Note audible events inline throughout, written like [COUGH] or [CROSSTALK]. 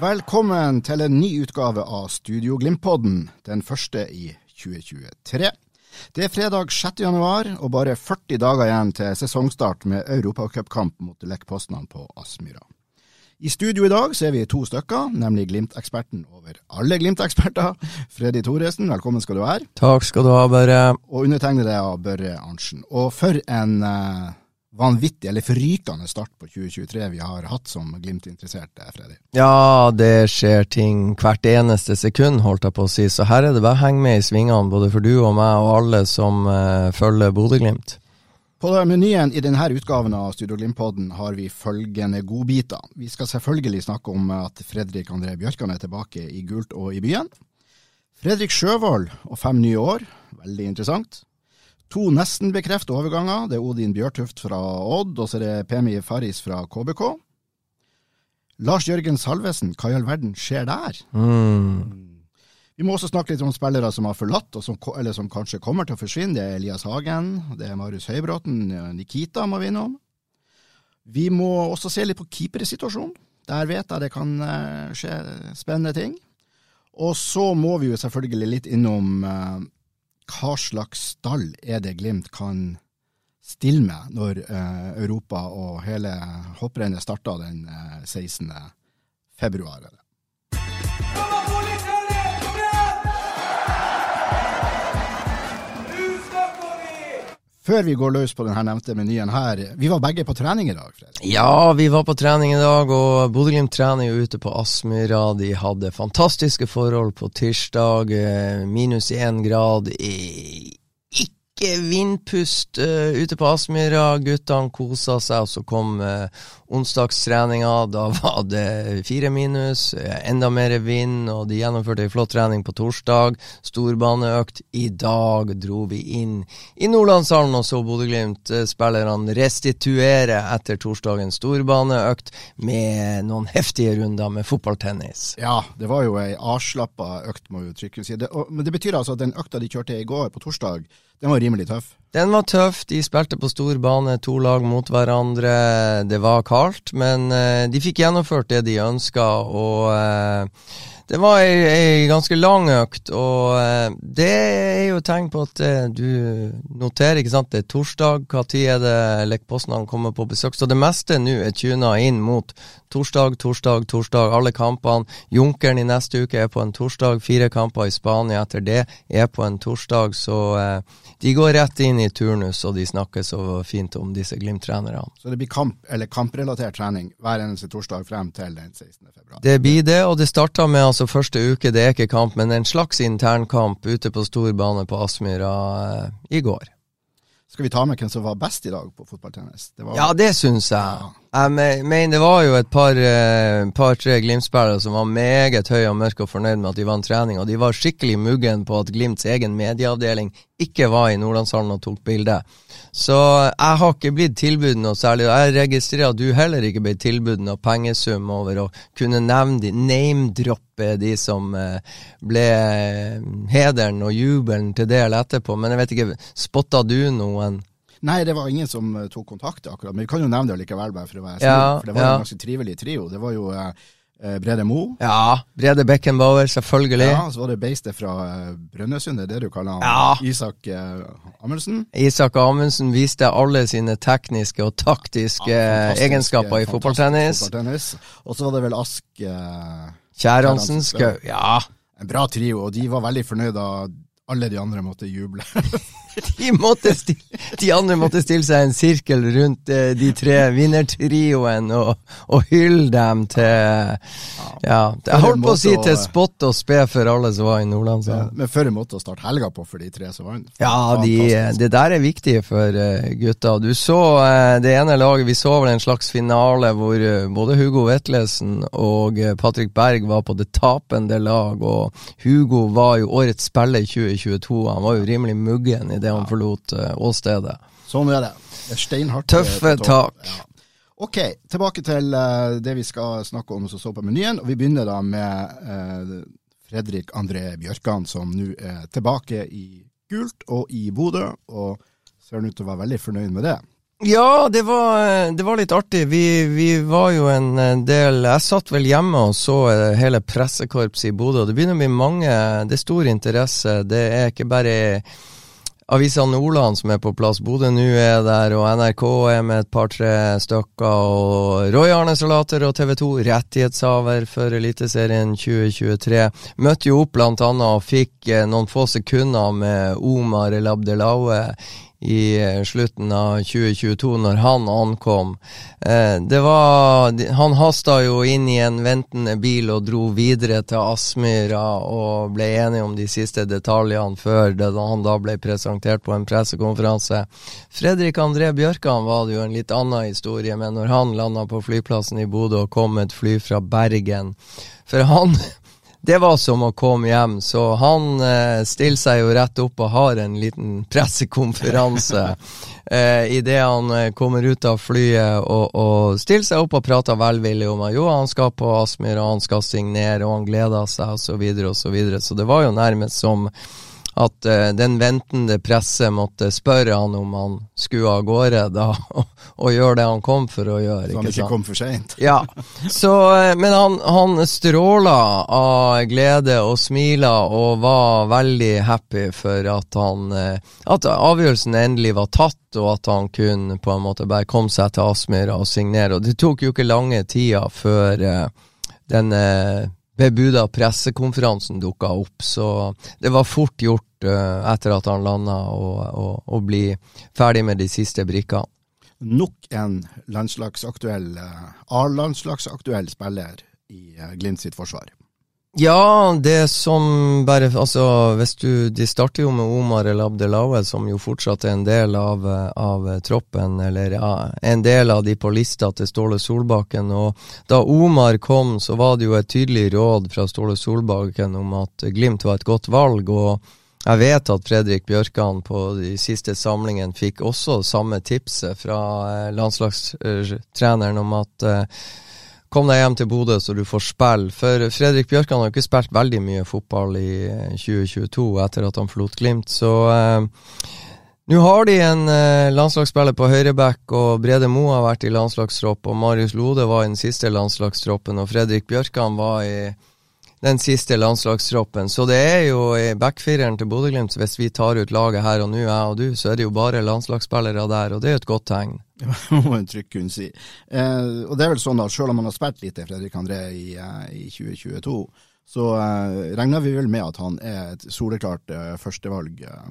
Velkommen til en ny utgave av Studio Glimt-podden, den første i 2023. Det er fredag 6. januar, og bare 40 dager igjen til sesongstart med europacupkamp mot Lech Poznan på Aspmyra. I studio i dag så er vi to stykker, nemlig Glimt-eksperten over alle Glimt-eksperter, Freddy Thoresen, velkommen skal du være, Takk skal du ha, Børre. og undertegnede av Børre Arntzen. Og for en eh, vanvittig, eller forrykende start på 2023 vi har hatt som Glimt-interesserte, Freddy. Ja, det skjer ting hvert eneste sekund, holdt jeg på å si, så her er det bare å henge med i svingene, både for du og meg og alle som uh, følger Bodø-Glimt. På menyen i denne utgaven av Studio Glimt-podden har vi følgende godbiter. Vi skal selvfølgelig snakke om at Fredrik André Bjørkan er tilbake i gult og i byen. Fredrik Sjøvold og fem nye år, veldig interessant. To nesten bekreftet overganger. Det er Odin Bjørtuft fra Odd, og så er det Pemi Faris fra KBK. Lars Jørgen Salvesen, hva i all verden skjer der? Mm. Vi må også snakke litt om spillere som har forlatt, og som, eller som kanskje kommer til å forsvinne. Det er Elias Hagen, det er Marius Høybråten, Nikita må vi innom. Vi må også se litt på keepersituasjonen. Der vet jeg det kan eh, skje spennende ting. Og så må vi jo selvfølgelig litt innom eh, hva slags stall er det Glimt kan stille med når eh, Europa og hele hopprennet starter den eh, 16. februar. er Før vi går løs på denne nevnte menyen her, vi var begge på trening i dag, Fredrik. Ja, vi var på trening i dag, og Bodø-Glimt trener jo ute på Aspmyra. De hadde fantastiske forhold på tirsdag, eh, minus én grad. Ikke vindpust eh, ute på Aspmyra. Guttene kosa seg, og så kom uh, onsdagstreninga. Da var det fire minus, eh, enda mer vind, og de gjennomførte ei flott trening på torsdag. Storbaneøkt. I dag dro vi inn i Nordlandshallen og så Bodø-Glimt-spillerne restituere etter torsdagens storbaneøkt med noen heftige runder med fotballtennis. Ja, det var jo ei avslappa økt, må vi trykke si. Det, og, men det betyr altså at den økta de kjørte i går, på torsdag, den var rimelig tøff. Den var tøff, de spilte på stor bane, to lag mot hverandre. Det var kaldt, men eh, de fikk gjennomført det de ønska, og eh, det var ei, ei ganske lang økt, og eh, det er jo tegn på at eh, du noterer, ikke sant, det er torsdag, hva tid er det Lekposnan kommer på besøk, så det meste nå er tuna inn mot torsdag, torsdag, torsdag, alle kampene. Junkeren i neste uke er på en torsdag, fire kamper i Spania etter det er på en torsdag, så eh, de går rett inn i turnus, og de snakker så fint om disse Glimt-trenerne. Så det blir kamp, eller kamprelatert trening hver eneste torsdag frem til den 16. februar. Det blir det, og det starter med altså første uke, det er ikke kamp, men en slags internkamp ute på storbane på Aspmyra eh, i går. Skal vi ta med hvem som var best i dag på fotballtennis? Det var, Ja, det syns jeg. Jeg mener det var jo et par-tre par, Glimt-spillere som var meget høye og mørke og fornøyd med at de vant trening, og de var skikkelig muggen på at Glimts egen medieavdeling ikke var i Nordlandshallen og tok bilde. Så jeg har ikke blitt tilbudt noe særlig, jeg registrerer at du heller ikke ble tilbudt noe pengesum over å kunne nevne de, name-droppe de som eh, ble eh, hederen og jubelen til del etterpå, men jeg vet ikke, spotta du noen? Nei, det var ingen som eh, tok kontakt akkurat, men vi kan jo nevne det likevel, bare for å være snill. Ja, for det var ja. en ganske trivelig trio. Det var jo eh, eh, Brede Mo. Ja, Brede Beckenbauer, selvfølgelig. Ja, så var det beistet fra eh, Brønnøysund, det er det du kaller han. Ja. Isak eh, Amundsen. Isak Amundsen viste alle sine tekniske og taktiske ja, egenskaper i fotballtennis. fotballtennis. Og så var det vel Ask eh, Kjæransen Skau. Ja. En bra trio, og de var veldig fornøyd da alle de andre måtte juble. [LAUGHS] de, måtte stille, de andre måtte stille seg en sirkel rundt eh, de tre vinnertrioen og, og hylle dem til Ja, jeg holdt på å si til spott og spe for alle som var i Nordland. Ja, men for en måte å starte helga på for de tre som vant. Ja, de, det der er viktig for uh, gutta. Du så uh, det ene laget, vi så vel en slags finale hvor både Hugo Vetlesen og Patrick Berg var på det tapende lag, og Hugo var jo årets spiller i 2022. Han var jo rimelig muggen i det han forlot åstedet. Sånn er det. Det er steinhardt. Tøffe tak. Ja. Ok, tilbake til uh, det vi skal snakke om som står på menyen. og Vi begynner da med uh, Fredrik André Bjørkan, som nå er tilbake i gult og i Bodø, og ser ut til å være veldig fornøyd med det. Ja, det var, det var litt artig. Vi, vi, var jo en del Jeg satt vel hjemme og så hele pressekorpset i Bodø. Det begynner å bli mange Det er stor interesse. Det er ikke bare Avisa Nordland som er på plass. Bodø nå er der, og NRK er med et par-tre stykker. Og Roy Arne Salater og TV 2, rettighetshaver for Eliteserien 2023, møtte jo opp blant annet og fikk eh, noen få sekunder med Omar El Abdelaue i eh, slutten av 2022, når han ankom. Eh, det var Han hasta jo inn i en ventende bil og dro videre til Aspmyra og ble enige om de siste detaljene før det, han da ble presentert på en pressekonferanse. Fredrik André Bjørkan var det jo en litt annen historie, men når han landa på flyplassen i Bodø og kom med et fly fra Bergen For han det var som å komme hjem, så han eh, stiller seg jo rett opp og har en liten pressekonferanse [LAUGHS] eh, idet han eh, kommer ut av flyet og, og stiller seg opp og prater velvillig om at jo, han skal på Aspmyr, og han skal signere, og han gleder seg, og så videre og så videre. Så det var jo nærmest som at uh, den ventende presse måtte spørre han om han skulle av gårde da, og, [LAUGHS] og, gjøre det han kom for å gjøre. Så han ikke, ikke kom for seint? [LAUGHS] ja. Så, uh, men han, han stråla av glede og smila og var veldig happy for at han uh, At avgjørelsen endelig var tatt, og at han kunne på en måte bare komme seg til Aspmyra og signere. Og det tok jo ikke lange tida før den bebuda pressekonferansen dukka opp, så det var fort gjort uh, etter at han landa, å bli ferdig med de siste brikkene. Nok en landslagsaktuell, uh, A-landslagsaktuell spiller i uh, Glimt sitt forsvar. Ja, det som bare Altså, hvis du De starter jo med Omar El Abdelawe, som jo fortsatt er en del av, av troppen, eller ja, en del av de på lista til Ståle Solbakken. Og da Omar kom, så var det jo et tydelig råd fra Ståle Solbakken om at Glimt var et godt valg. og jeg vet at Fredrik Bjørkan på de siste samlingene fikk også samme tipset fra eh, landslagstreneren om at uh, Kom deg hjem til Bodø så du får spille. For Fredrik Bjørkan har ikke spilt veldig mye fotball i 2022 eh, etter at han forlot Glimt, så eh, nå har de en eh, landslagsspiller på høyreback, og Brede Moe har vært i landslagstropp, og Marius Lode var i den siste landslagstroppen, og Fredrik Bjørkan var i den siste landslagstroppen. Så det er jo i backfireren til Bodø-Glimt, hvis vi tar ut laget her og nå, jeg og du, så er det jo bare landslagsspillere der, og det er jo et godt tegn. [LAUGHS] Det må en trygt kunne si. Eh, og det er vel sånn at selv om han har spilt lite, Fredrik André, i, eh, i 2022, så eh, regner vi vel med at han er et soleklart eh, førstevalg eh,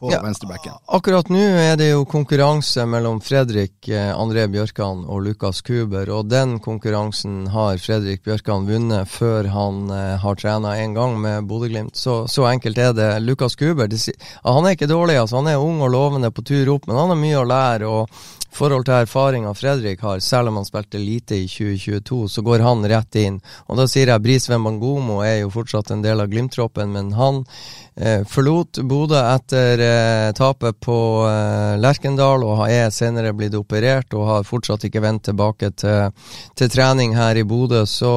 på ja, venstrebacken. Akkurat nå er det jo konkurranse mellom Fredrik eh, André Bjørkan og Lukas Kuber, og den konkurransen har Fredrik Bjørkan vunnet før han eh, har trena én gang med Bodø-Glimt. Så, så, enkelt er det. Lukas Kuber det, han er ikke dårlig, altså. han er ung og lovende på tur opp, men han har mye å lære. og forhold til erfaringa Fredrik har, selv om han spilte lite i 2022, så går han rett inn. Og da sier jeg Bris Wembangomo er jo fortsatt en del av Glimt-troppen, men han eh, forlot Bodø etter tapet på eh, Lerkendal og er senere blitt operert og har fortsatt ikke vendt tilbake til, til trening her i Bodø. Så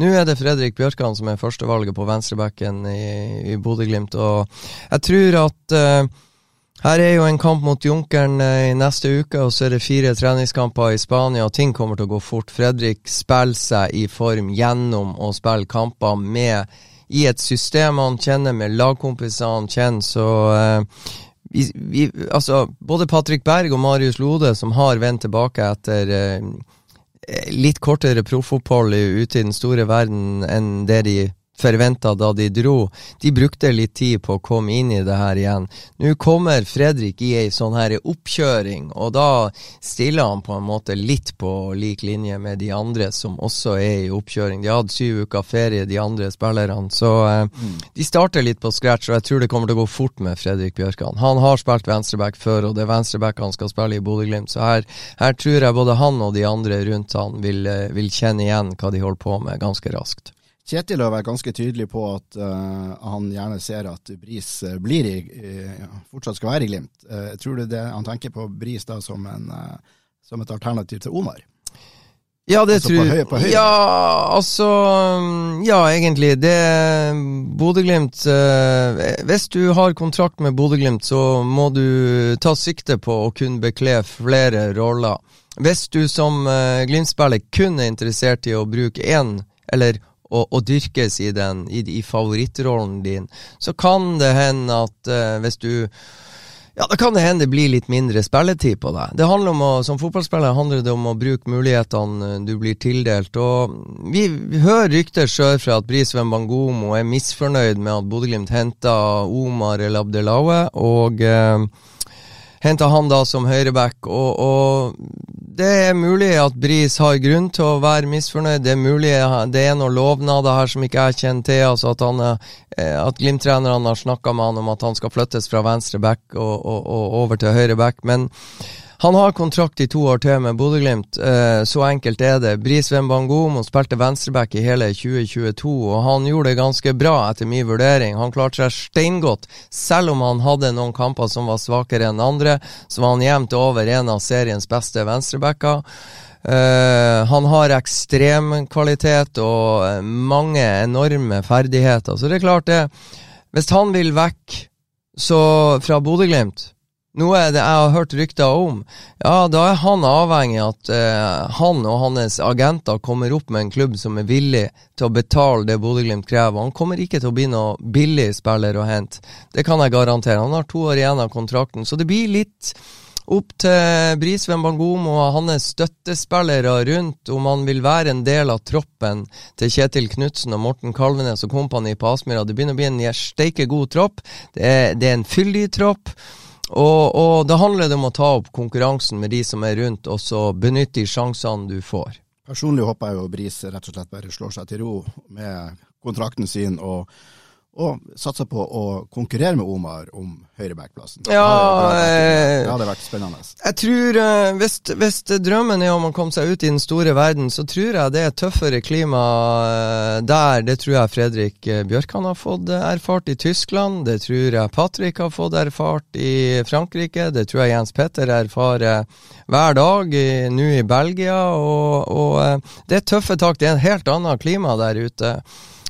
nå er det Fredrik Bjørkan som er førstevalget på venstrebacken i, i Bodø-Glimt, og jeg tror at eh, her er jo en kamp mot Junkeren eh, i neste uke, og så er det fire treningskamper i Spania, og ting kommer til å gå fort. Fredrik spiller seg i form gjennom å spille kamper med i et system han kjenner, med lagkompiser han kjenner, så uh, vi, vi, altså, både Patrick Berg og Marius Lode, som har vendt tilbake etter eh, litt kortere proffopphold ute i den store verden enn det de forventa da de dro. De brukte litt tid på å komme inn i det her igjen. Nå kommer Fredrik i ei sånn her oppkjøring, og da stiller han på en måte litt på lik linje med de andre som også er i oppkjøring. De har hatt syv uker ferie, de andre spillerne, så eh, mm. de starter litt på scratch, og jeg tror det kommer til å gå fort med Fredrik Bjørkan. Han har spilt venstreback før, og det er venstreback han skal spille i Bodø-Glimt, så her, her, tror jeg både han og de andre rundt han vil, eh, vil kjenne igjen hva de holder på med, ganske raskt. Kjetil har vært ganske tydelig på at uh, han gjerne ser at Bris uh, blir i, uh, fortsatt skal være i Glimt. tror du det han tenker på Bris da som, en, som et alternativ til Omar? Ja, det altså tror jeg. Ja, altså Ja, egentlig. Det Bodø-Glimt Hvis du har kontrakt med Bodø-Glimt, så må du ta sikte på å kunne bekle flere roller. Hvis du som Glimt-spiller kun er interessert i å bruke én eller og, og dyrkes i, den, i, i, favorittrollen din, så kan det hende at uh, hvis du ja, Da kan det hende det blir litt mindre spilletid på deg. Det handler om å, Som fotballspiller handler det om å bruke mulighetene eh, du blir tildelt. og Vi, vi hører rykter sørfra at Brisveen Bangomo er misfornøyd med at Bodø-Glimt henta Omar El Abdelaue. og... eh, henta han da som høyreback, og, og, det er mulig at Bris har grunn til å være misfornøyd. Det er mulig det er noen lovnader her som ikke jeg kjenner til. altså At, han, eh, at Glimt-trenerne har snakka med han om at han skal flyttes fra venstre back og, og, og over til høyre back. Men han har kontrakt i to år til med Bodø-Glimt, eh, så enkelt er det. Brisveen Bangomo spilte venstreback i hele 2022, og han gjorde det ganske bra etter min vurdering. Han klarte seg steingodt. Selv om han hadde noen kamper som var svakere enn andre, så var han jevnt over en av seriens beste venstrebacker. Uh, han har ekstremkvalitet og uh, mange enorme ferdigheter, så det er klart det. Hvis han vil vekk så fra Bodø-Glimt noe jeg har hørt rykter om, ja, da er han avhengig av at eh, han og hans agenter kommer opp med en klubb som er villig til å betale det Bodø-Glimt krever. Han kommer ikke til å bli noe billig spiller å hente. Det kan jeg garantere. Han har to år igjen av kontrakten, så det blir litt opp til Brisveen Bangomo og hans støttespillere rundt om han vil være en del av troppen til Kjetil Knutsen og Morten Kalvenes og kompani på Aspmyra. Det begynner å bli en steike god tropp. Det er, det er en fyldig tropp. Og, og da handler det om å ta opp konkurransen med de som er rundt, og så benytte de sjansene du får. Personlig håper jeg jo Bris rett og slett bare slår seg til ro med kontrakten sin og og satser på å konkurrere med Omar om høyrebackplassen. Ja, det hadde vært spennende. Jeg tror, eh, hvis, hvis, drømmen er om å komme seg ut i den store verden, så tror jeg det er tøffere klima eh, der. Det tror jeg Fredrik eh, Bjørkan har fått erfart i Tyskland. Det tror jeg Patrick har fått erfart i Frankrike. Det tror jeg Jens Petter erfarer hver dag nå i Belgia. Og, og det er tøffe tak. Det er en helt annet klima der ute.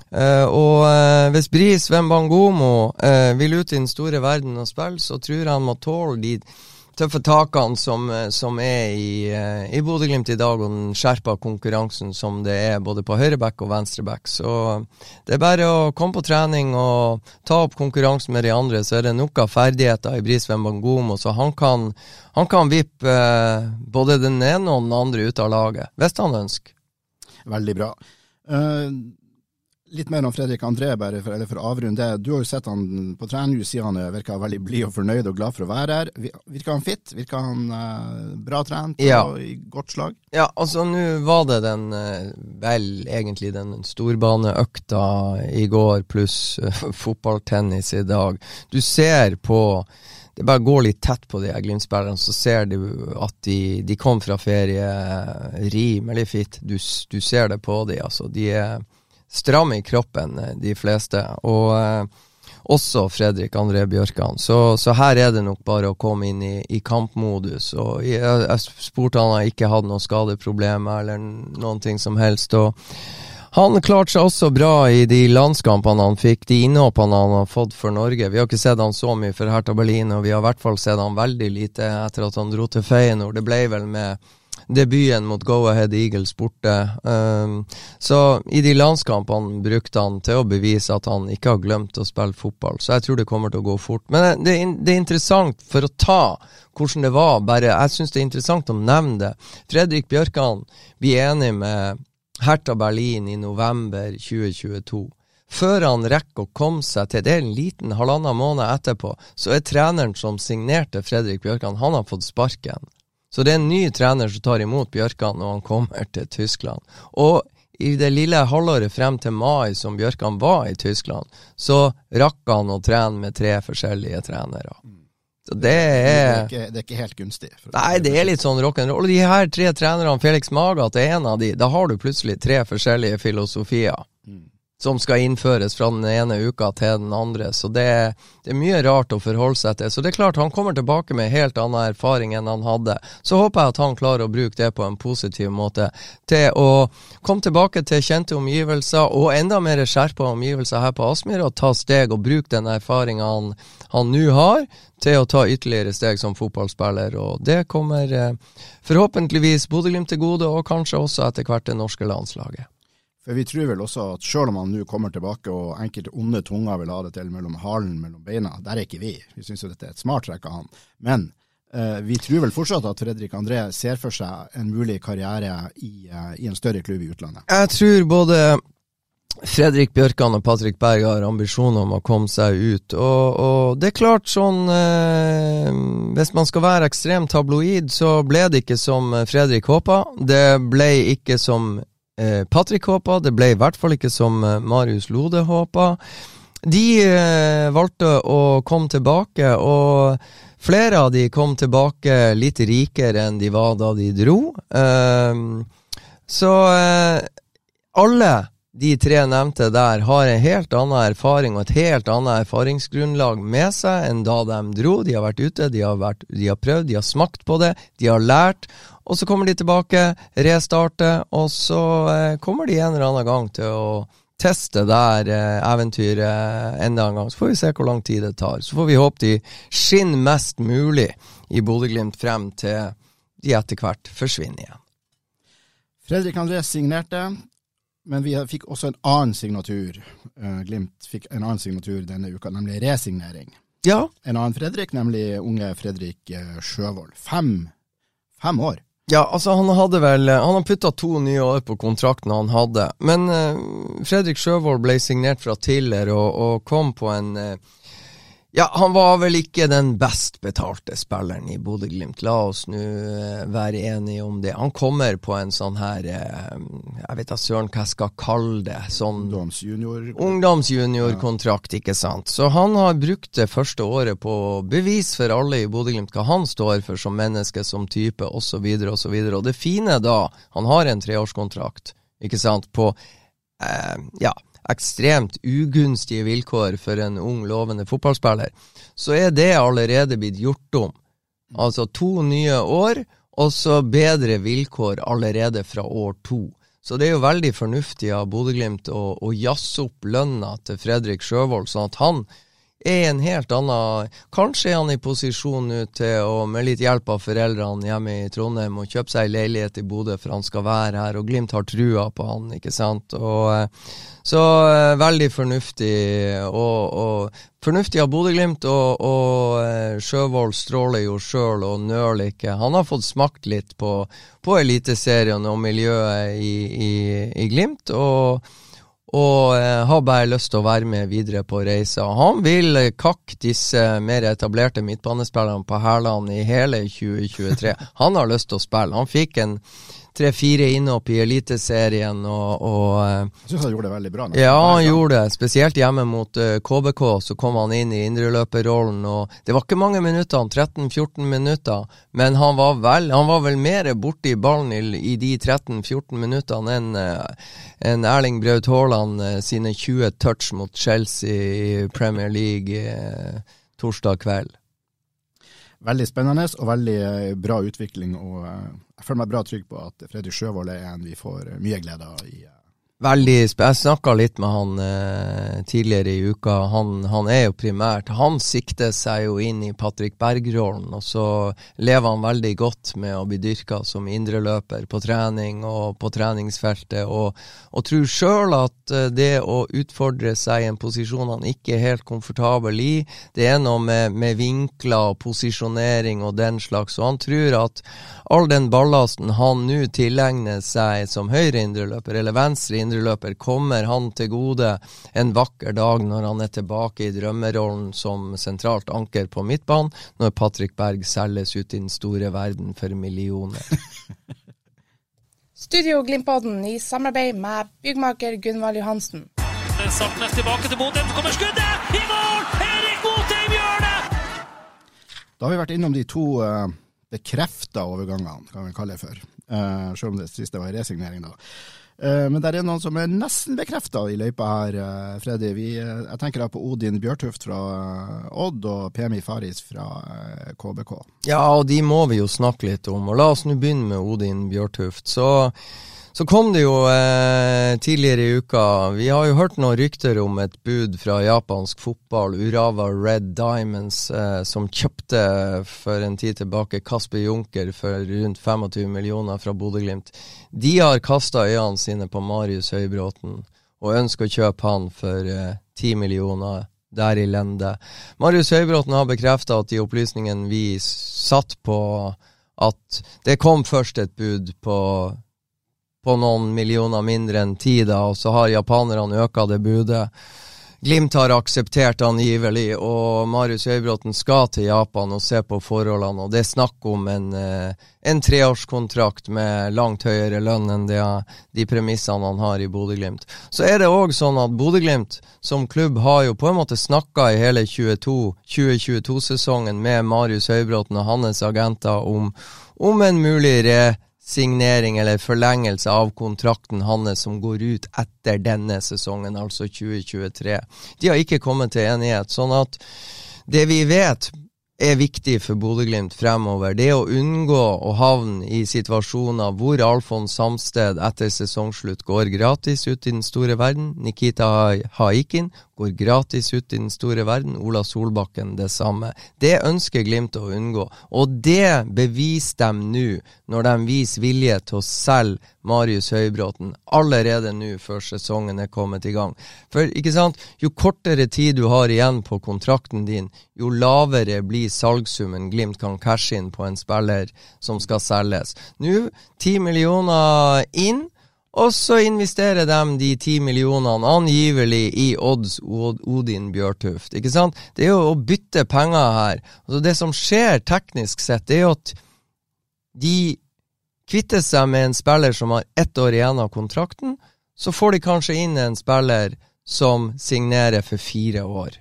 Uh, og uh, hvis Bris Wembangomo uh, vil ut i den store verden og spille, så tror jeg han må tåle de tøffe takene som, som er i, i Bodø-Glimt i dag, og den skjerpa konkurransen som det er både på høyreback og venstreback. Så det er bare å komme på trening og ta opp konkurransen med de andre, så er det nok av ferdigheter i Bris Wembangomo, så han kan, han kan vippe både den ene og den andre ut av laget, hvis han ønsker. Veldig bra. Uh, Litt mer om Fredrik André, bare for, for, å avrunde. Du har jo sett han på trening, du sier han virker veldig blid og fornøyd og glad for å være her. Virker han fit? Virker han uh, bra trent ja. og i godt slag? Ja, altså nå var det den uh, vel egentlig den storbaneøkta i går pluss uh, [LAUGHS] fotballtennis i dag. Du ser på det bare går litt tett på de Glimt-spillerne, så ser du at de, de kom fra ferie rimelig fit. Du, du ser det på de, altså. De er stramme i kroppen, eh, de fleste. Og eh, også Fredrik André Bjørkan. Så, så, her er det nok bare å komme inn i, i kampmodus. Og jeg, jeg spurte han har ikke hatt noen skadeproblemer eller noen ting som helst. og han klarte seg også bra i de landskampene han fikk, de innhoppene han har fått for Norge. Vi har ikke sett han så mye for Hertha Berlin, og vi har i hvert fall sett han veldig lite etter at han dro til Feyenoord. Det ble vel med debuten mot Go Ahead Eagles borte. Um, så i de landskampene brukte han til å bevise at han ikke har glemt å spille fotball. Så jeg tror det kommer til å gå fort. Men det, det er interessant for å ta hvordan det var. Bare, jeg syns det er interessant å nevne det. Fredrik Bjørkan blir enig med Hertha Berlin i november 2022. Før han rekker å komme seg til Det en liten halvannen måned etterpå, så er treneren som signerte Fredrik Bjørkan, han har fått sparken. Så det er en ny trener som tar imot Bjørkan når han kommer til Tyskland. Og i det lille halvåret frem til mai som Bjørkan var i Tyskland, så rakk han å trene med tre forskjellige trenere. Så det er Det er ikke, det er ikke helt gunstig. Nei, det er litt sånn rock'n'roll. Og de her tre trenerne, Felix Magath er en av de, da har du plutselig tre forskjellige filosofier som skal innføres fra den ene uka til den andre. Så det, det er mye rart å forholde seg til. Så det er klart, han kommer tilbake med helt annen erfaring enn han hadde. Så håper jeg at han klarer å bruke det på en positiv måte til å komme tilbake til kjente omgivelser og enda mer skjerpa omgivelser her på Aspmyra, og ta steg og bruke den erfaringa han han nå har, til å ta ytterligere steg som fotballspiller. Og det kommer eh, forhåpentligvis Bodø-Glimt til gode, og kanskje også etter hvert det norske landslaget. For vi tror vel også at selv om han nå kommer tilbake og enkelte onde tunger vil ha det til mellom halen mellom beina, der er ikke vi. Vi syns jo dette er et smart trekk av han. Men eh, vi tror vel fortsatt at Fredrik André ser for seg en mulig karriere i, eh, i en større klubb i utlandet. Jeg tror både Fredrik Bjørkan og Patrick Berg har ambisjoner om å komme seg ut. Og, og det er klart sånn eh, Hvis man skal være ekstremt tabloid, så ble det ikke som Fredrik håpa. Det ble ikke som eh, Patrick håpa. Det ble i hvert fall ikke som eh, Marius Lode håpa. De eh, valgte å komme tilbake, og flere av de kom tilbake litt rikere enn de var da de dro. Eh, så eh, alle de tre nevnte der har en helt annen erfaring og et helt annet erfaringsgrunnlag med seg enn da de dro. De har vært ute, de har, vært, de har prøvd, de har smakt på det, de har lært. Og så kommer de tilbake, restarter, og så eh, kommer de en eller annen gang til å teste der eh, eventyret enda en gang. Så får vi se hvor lang tid det tar. Så får vi håpe de skinner mest mulig i Bodø-Glimt frem til de etter hvert forsvinner igjen. Fredrik André signerte, men vi fikk også en annen signatur. Eh, Glimt fikk en annen signatur denne uka, nemlig resignering. Ja, En annen Fredrik, nemlig unge Fredrik eh, Sjøvold. Fem, fem år. Ja, altså han hadde vel Han har putta to nye år på kontrakten han hadde. Men uh, Fredrik Sjøvold ble signert fra Tiller og, og kom på en eh, Ja, han var vel ikke den best betalte spilleren i Bodø-Glimt. La oss nå eh, være enige om det. Han kommer på en sånn her eh, Jeg vet da søren hva jeg skal kalle det. Sånn ungdomsjuniorkontrakt, ikke sant. Så han har brukt det første året på bevis for alle i Bodø-Glimt hva han står for som menneske, som type, osv., osv. Og det fine da, han har en treårskontrakt, ikke sant, på eh, ja, ekstremt ugunstige vilkår for en ung, lovende fotballspiller, så er det allerede blitt gjort om. Altså to nye år, og så bedre vilkår allerede fra år to. Så det er jo veldig fornuftig av Bodø-Glimt å, å jazze opp lønna til Fredrik Sjøvold, sånn at han er en helt annen Kanskje er han i posisjon nå til å, med litt hjelp av foreldrene hjemme i Trondheim, å kjøpe seg ei leilighet i Bodø, for han skal være her, og Glimt har trua på han, ikke sant. Og, eh, så eh, veldig fornuftig, og, og fornuftig av Bodø-Glimt, og, og eh, Sjøvold stråler jo sjøl og nøler ikke. Han har fått smakt litt på, på Eliteserien og miljøet i, i, i Glimt. og og eh, har bare lyst til å være med videre på reisa. Han vil kakke disse mer etablerte midtbanespillerne på hælene i hele 2023. Han har lyst til å spille. Han fikk en tre-fire innhopp i Eliteserien og, og eh, Jeg syns han gjorde det veldig bra. nå. ja, han gjorde det. Spesielt hjemme mot eh, KBK, så kom han inn i indreløperrollen. Det var ikke mange minutter, 13-14 minutter, men han var vel, han var vel mer borti ballen i, i de 13-14 minuttene enn eh, enn Erling Braut Haaland eh, sine 20 touch mot Chelsea i Premier League eh, torsdag kveld. Veldig spennende og veldig eh, bra utvikling. og eh, Jeg føler meg bra trygg på at Fredrik Sjøvold er en vi får mye glede av. i eh, Veldig Jeg snakka litt med han eh, tidligere i uka. Han, han er jo primært Han sikter seg jo inn i Patrick Berg-rollen, og så lever han veldig godt med å bli dyrka som indreløper på trening og på treningsfeltet, og, og tror sjøl at eh, det å utfordre seg i en posisjon han ikke er helt komfortabel i, det er noe med, med vinkler og posisjonering og den slags, og han tror at all den ballasten han nå tilegner seg som høyre indreløper eller venstre indreløper, indreløper. Kommer han til gode en vakker dag når han er tilbake i drømmerollen som sentralt anker på midtbanen, når Patrick Berg selges ut i den store verden for millioner? [LAUGHS] Studio Glimt-podden i samarbeid med byggmaker Gunvald Johansen. Tilbake til så kommer skuddet! I mål! Erik Botheim gjør det! Da har vi vært innom de to uh, bekrefta overgangene, kan vi kalle det for. Uh, selv om det siste var resignering, da. Uh, men det er noen som er nesten bekrefta i løypa her, uh, Freddy. Vi, jeg tenker da på Odin Bjørtuft fra Odd og Pemi Faris fra KBK. Ja, og de må vi jo snakke litt om. Og la oss nå begynne med Odin Bjørtuft. Så så kom det jo eh, tidligere i uka Vi har jo hørt noen rykter om et bud fra japansk fotball, Urava Red Diamonds, eh, som kjøpte for en tid tilbake Kasper Junker for rundt 25 millioner fra Bodø-Glimt. De har kasta øynene sine på Marius Høybråten og ønsker å kjøpe han for eh, 10 millioner der i lende. Marius Høybråten har bekrefta at de opplysningene vi satt på, at det kom først et bud på på noen millioner mindre enn ti, da, og så har japanerne øka det budet. Glimt har akseptert angivelig, og Marius Høybråten skal til Japan og se på forholdene. og Det er snakk om en, eh, en treårskontrakt med langt høyere lønn enn det, de premissene han har i Bodø-Glimt. Så er det òg sånn at Bodø-Glimt som klubb har jo på en måte snakka i hele 2022-sesongen med Marius Høybråten og hans agenter om, om en mulig re signering eller forlengelse av kontrakten hans som går ut etter denne sesongen, altså 2023. De har ikke kommet til enighet. Sånn at det vi vet er viktig for Bodø-Glimt fremover, det å unngå å havne i situasjoner hvor Alfons Samsted etter sesongslutt går gratis ut i den store verden, Nikita Haikin går gratis ut i den store verden. Ola Solbakken det samme. Det ønsker Glimt å unngå, og det beviser de nå, når de viser vilje til å selge Marius Høybråten allerede nå før sesongen er kommet i gang. For ikke sant, jo kortere tid du har igjen på kontrakten din, jo lavere blir salgssummen Glimt kan cashe inn på en spiller som skal selges. Nå, ti millioner inn. Og så investerer de de ti millionene angivelig i Odds Odin Bjørtuft. Ikke sant? Det er jo å bytte penger her. Altså det som skjer teknisk sett, det er jo at de kvitter seg med en spiller som har ett år igjen av kontrakten. Så får de kanskje inn en spiller som signerer for fire år.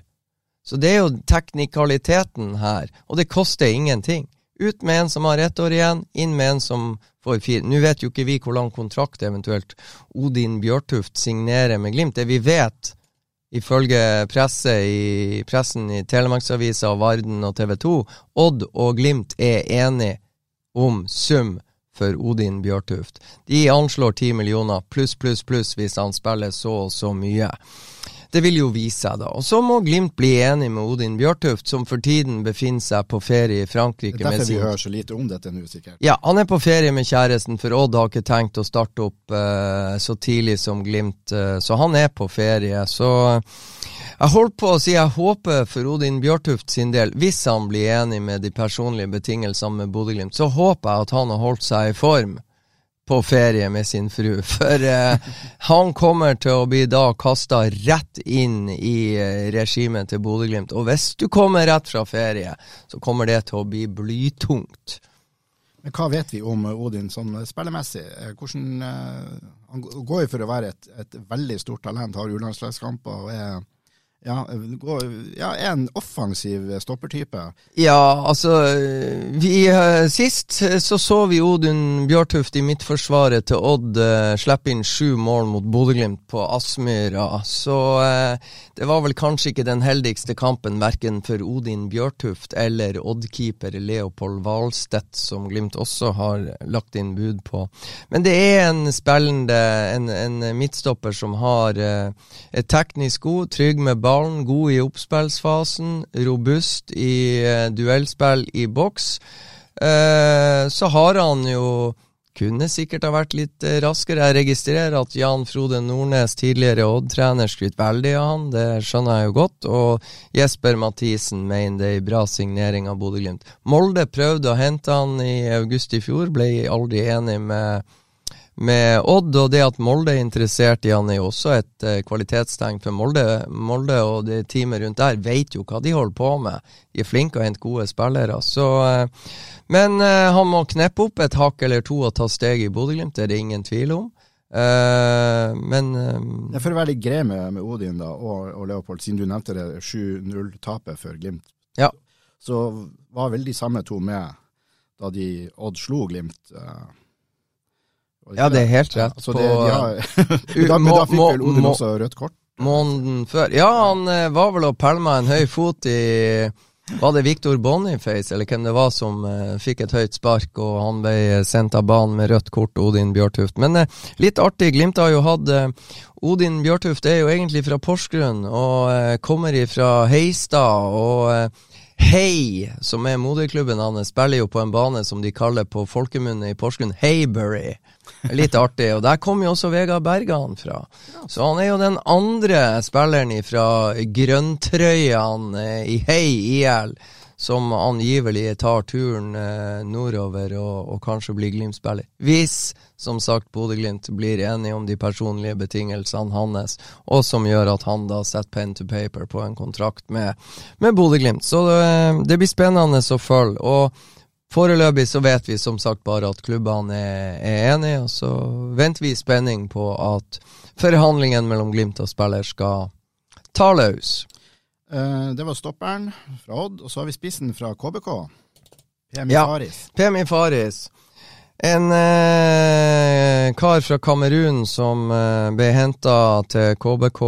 Så det er jo teknikaliteten her, og det koster ingenting. Ut med en som har ett år igjen, inn med en som får fire. Nå vet jo ikke vi hvor lang kontrakt eventuelt Odin Bjørtuft signerer med Glimt. Det vi vet, ifølge presse i, pressen i Telemarksavisa, Varden og TV 2, Odd og Glimt er enige om sum for Odin Bjørtuft. De anslår ti millioner pluss, pluss, pluss hvis han spiller så og så mye. Det vil jo vise seg, da. Og så må Glimt bli enig med Odin Bjørtuft, som for tiden befinner seg på ferie i Frankrike. Det er derfor vi hører så lite om dette nå, sikkert. Ja, han er på ferie med kjæresten, for Odd har ikke tenkt å starte opp uh, så tidlig som Glimt, uh, så han er på ferie. Så jeg holdt på å si jeg håper for Odin Bjørtuft sin del, hvis han blir enig med de personlige betingelsene med Bodø-Glimt, så håper jeg at han har holdt seg i form på ferie med sin fru. [LAUGHS] For eh, han kommer til å bli da kasta rett inn i eh, regimet til Bodø-Glimt. Og hvis du kommer rett fra ferie, så kommer det til å bli blytungt. Men hva vet vi om Odin sånn spillemessig? Eh, hvordan, eh, han går jo for å være et, et veldig stort talent, har U-landslagskamper og er ja, ja, en offensiv stoppertype. Ja, altså vi, eh, Sist så så vi Odun Bjørtuft i midtforsvaret til Odd uh, slippe inn sju mål mot Bodø-Glimt på Aspmyra. Så uh, det var vel kanskje ikke den heldigste kampen verken for Odin Bjørtuft eller Odd-keeper Leopold Hvalstedt, som Glimt også har lagt inn bud på. Men det er en spillende, en, en midtstopper som har eh, er teknisk god, trygg med ballen, god i oppspillsfasen, robust i eh, duellspill i boks. Eh, så har han jo kunne sikkert ha vært litt uh, raskere. Jeg registrerer at Jan Frode Nordnes, tidligere Odd-trener, skryter veldig av han. Det skjønner jeg jo godt. Og Jesper Mathisen mener det er en bra signering av Bodø-Glimt. Molde prøvde å hente han i august i fjor, ble aldri enig med med Odd, og det at Molde er interessert i han er jo også et uh, kvalitetstegn. For Molde, Molde og det teamet rundt der vet jo hva de holder på med. De er flinke og henter gode spillere. Så, uh, men uh, han må kneppe opp et hakk eller to og ta steg i Bodø-Glimt, det er det ingen tvil om. men ja, For å være litt grei med, med, Odin da, og, og, Leopold, siden du nevnte det 7-0-tapet for Glimt, ja. så var vel de samme to med da de Odd slo Glimt. Uh, ja, det er helt rett. Ja, det, de har, [LAUGHS] [LAUGHS] da, men da fikk vel Odin også rødt kort? Måneden før. Ja, han eh, var vel og pælma en høy fot i Var det Victor Boniface, eller hvem det var, som uh, fikk et høyt spark, og han ble sendt av banen med rødt kort, Odin Bjørtuft. Men uh, litt artig, Glimt har jo hatt Odin Bjørtuft er jo egentlig fra Porsgrunn, og kommer ifra Heistad. og Hei, som er moderklubben hans, spiller jo på en bane som de kaller på folkemunne i Porsgrunn Haybury. Litt artig. Og der kom jo også Vegard Bergan fra. Så han er jo den andre spilleren fra grønntrøyene eh, i Hei IL som angivelig tar turen eh, nordover og, og, kanskje blir Glimt-spiller. Hvis, som sagt, Bodø-Glimt blir enige om de personlige betingelsene hans, og som gjør at han da setter pen to paper på en kontrakt med, med Bodø-Glimt. Så det, det blir spennende å følge. og Foreløpig så vet vi som sagt bare at klubbene er, er enige, og så venter vi i spenning på at forhandlingene mellom Glimt og spiller skal ta løs. Uh, det var stopperen fra Odd, og så har vi spissen fra KBK. PMI ja, Faris. PMI Faris. En eh, kar fra Kamerun som eh, ble henta til KBK.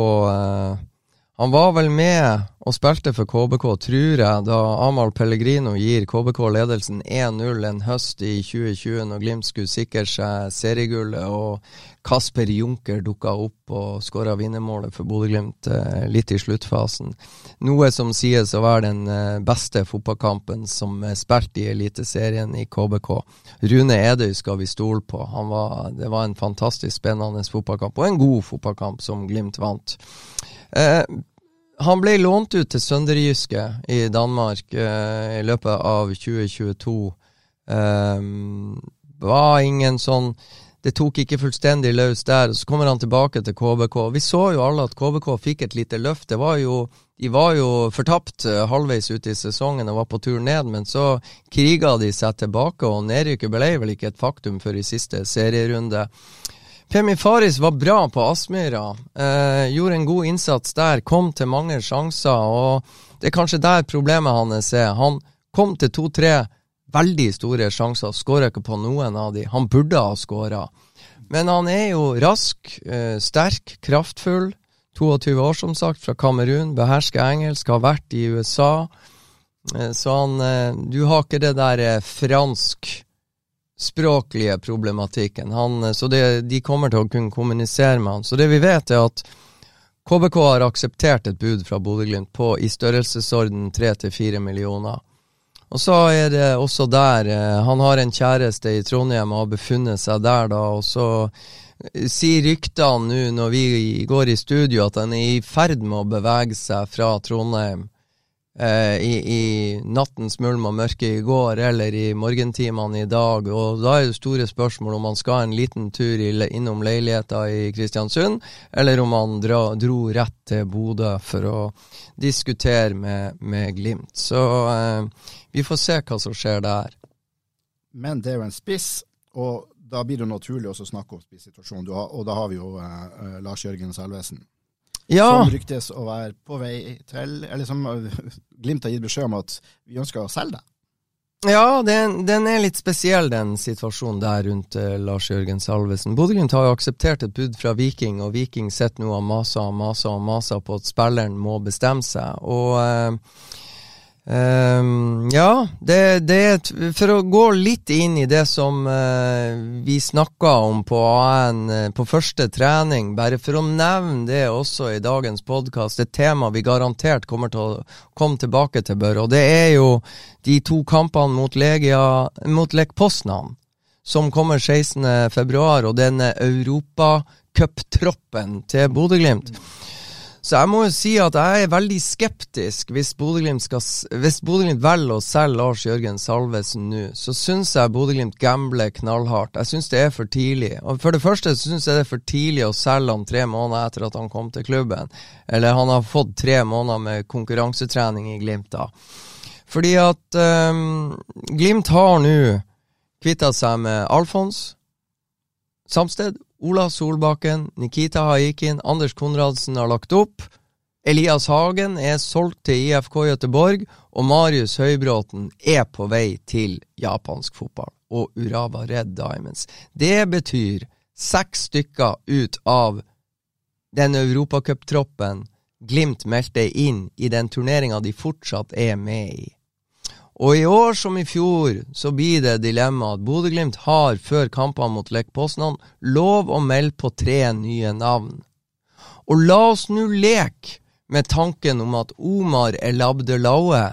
Han var vel med og spilte for KBK, tror jeg, da Amahl Pellegrino gir KBK ledelsen 1-0 en høst i 2020, når Glimt skulle sikre seg seriegullet, og Kasper Junker dukka opp og skåra vinnermålet for Bodø-Glimt eh, litt i sluttfasen. Noe som sies å være den eh, beste fotballkampen som er spilt i Eliteserien i KBK. Rune Edøy skal vi stole på. Var, det var en fantastisk spennende fotballkamp, og en god fotballkamp som Glimt vant. Eh, han ble lånt ut til Sønderjyske i Danmark uh, i løpet av 2022. Um, eh, var ingen sånn Det tok ikke fullstendig løs der. Så kommer han tilbake til KBK. Vi så jo alle at KBK fikk et lite løft. Det var jo, de var jo fortapt uh, halvveis ute i sesongen og var på tur ned, men så kriga de seg tilbake, og nedrykket ble vel ikke et faktum før i siste serierunde. Pemi Faris var bra på Aspmyra. Eh, gjorde en god innsats der, kom til mange sjanser. og Det er kanskje der problemet hans er. Han kom til to-tre veldig store sjanser, skåra ikke på noen av de. Han burde ha skåra. Men han er jo rask, eh, sterk, kraftfull. 22 år, som sagt, fra Kamerun. Behersker engelsk, har vært i USA. Eh, så han eh, Du har ikke det der eh, fransk språklige problematikken. Han, så det, de kommer til å kunne kommunisere med han. Så det vi vet, er at KBK har akseptert et bud fra Bodø-Glimt på i størrelsesorden 3-4 millioner. Og så er det også der eh, Han har en kjæreste i Trondheim og har befunnet seg der, da. Og så eh, sier ryktene nå når vi går i studio at han er i ferd med å bevege seg fra Trondheim eh, i, i, nattens mulm og mørke i går eller i morgentimene i dag. Og da er det store spørsmål om man skal en liten tur innom leiligheta i Kristiansund, eller om man dra, dro rett til Bodø for å diskutere med, med Glimt. Så eh, vi får se hva som skjer der. Men det er jo en spiss, og da blir det naturlig også å snakke om spissituasjonen. Og da har vi jo eh, eh Lars Jørgen Selvesen ja. som ryktes å være på vei til Eller som Glimt har gitt beskjed om at vi ønsker å selge det. Ja, den, den, er litt spesiell, den situasjonen der rundt eh, Lars Jørgen Salvesen. Bodø-Glimt har jo akseptert et bud fra Viking, og Viking sitter nå og maser og maser og maser på at spilleren må bestemme seg. Og uh, Um, ja, det, det, For å gå litt inn i det som uh, vi snakka om på AN uh, på første trening, bare for å nevne det også i dagens podkast, et tema vi garantert kommer til å komme tilbake til, Bør, og det er jo de to kampene mot, Legia, mot Lech som kommer 16.2, og denne europacuptroppen til Bodø-Glimt. Så jeg må jo si at jeg er veldig skeptisk hvis Bodø-Glimt velger å selge Lars Jørgen Salvesen nå. Så syns jeg Bodø-Glimt gambler knallhardt. Jeg syns det er for tidlig. Og For det første syns jeg det er for tidlig å selge han tre måneder etter at han kom til klubben. Eller han har fått tre måneder med konkurransetrening i Glimt, da. Fordi at um, Glimt har nå kvitta seg med Alfons Samsted, Ola Solbakken, Nikita Haikin, Anders Konradsen har lagt opp. Elias Hagen er solgt til IFK Gøteborg, og Marius Høybråten er på vei til japansk fotball og Urava Red Diamonds. Det betyr seks stykker ut av den europacuptroppen Glimt meldte inn i den turneringa de fortsatt er med i. Og i år som i fjor så blir det dilemma at Bodø-Glimt har før kampene mot Lech Poznan lov å melde på tre nye navn. Og la oss nå leke med tanken om at Omar El Abdelaue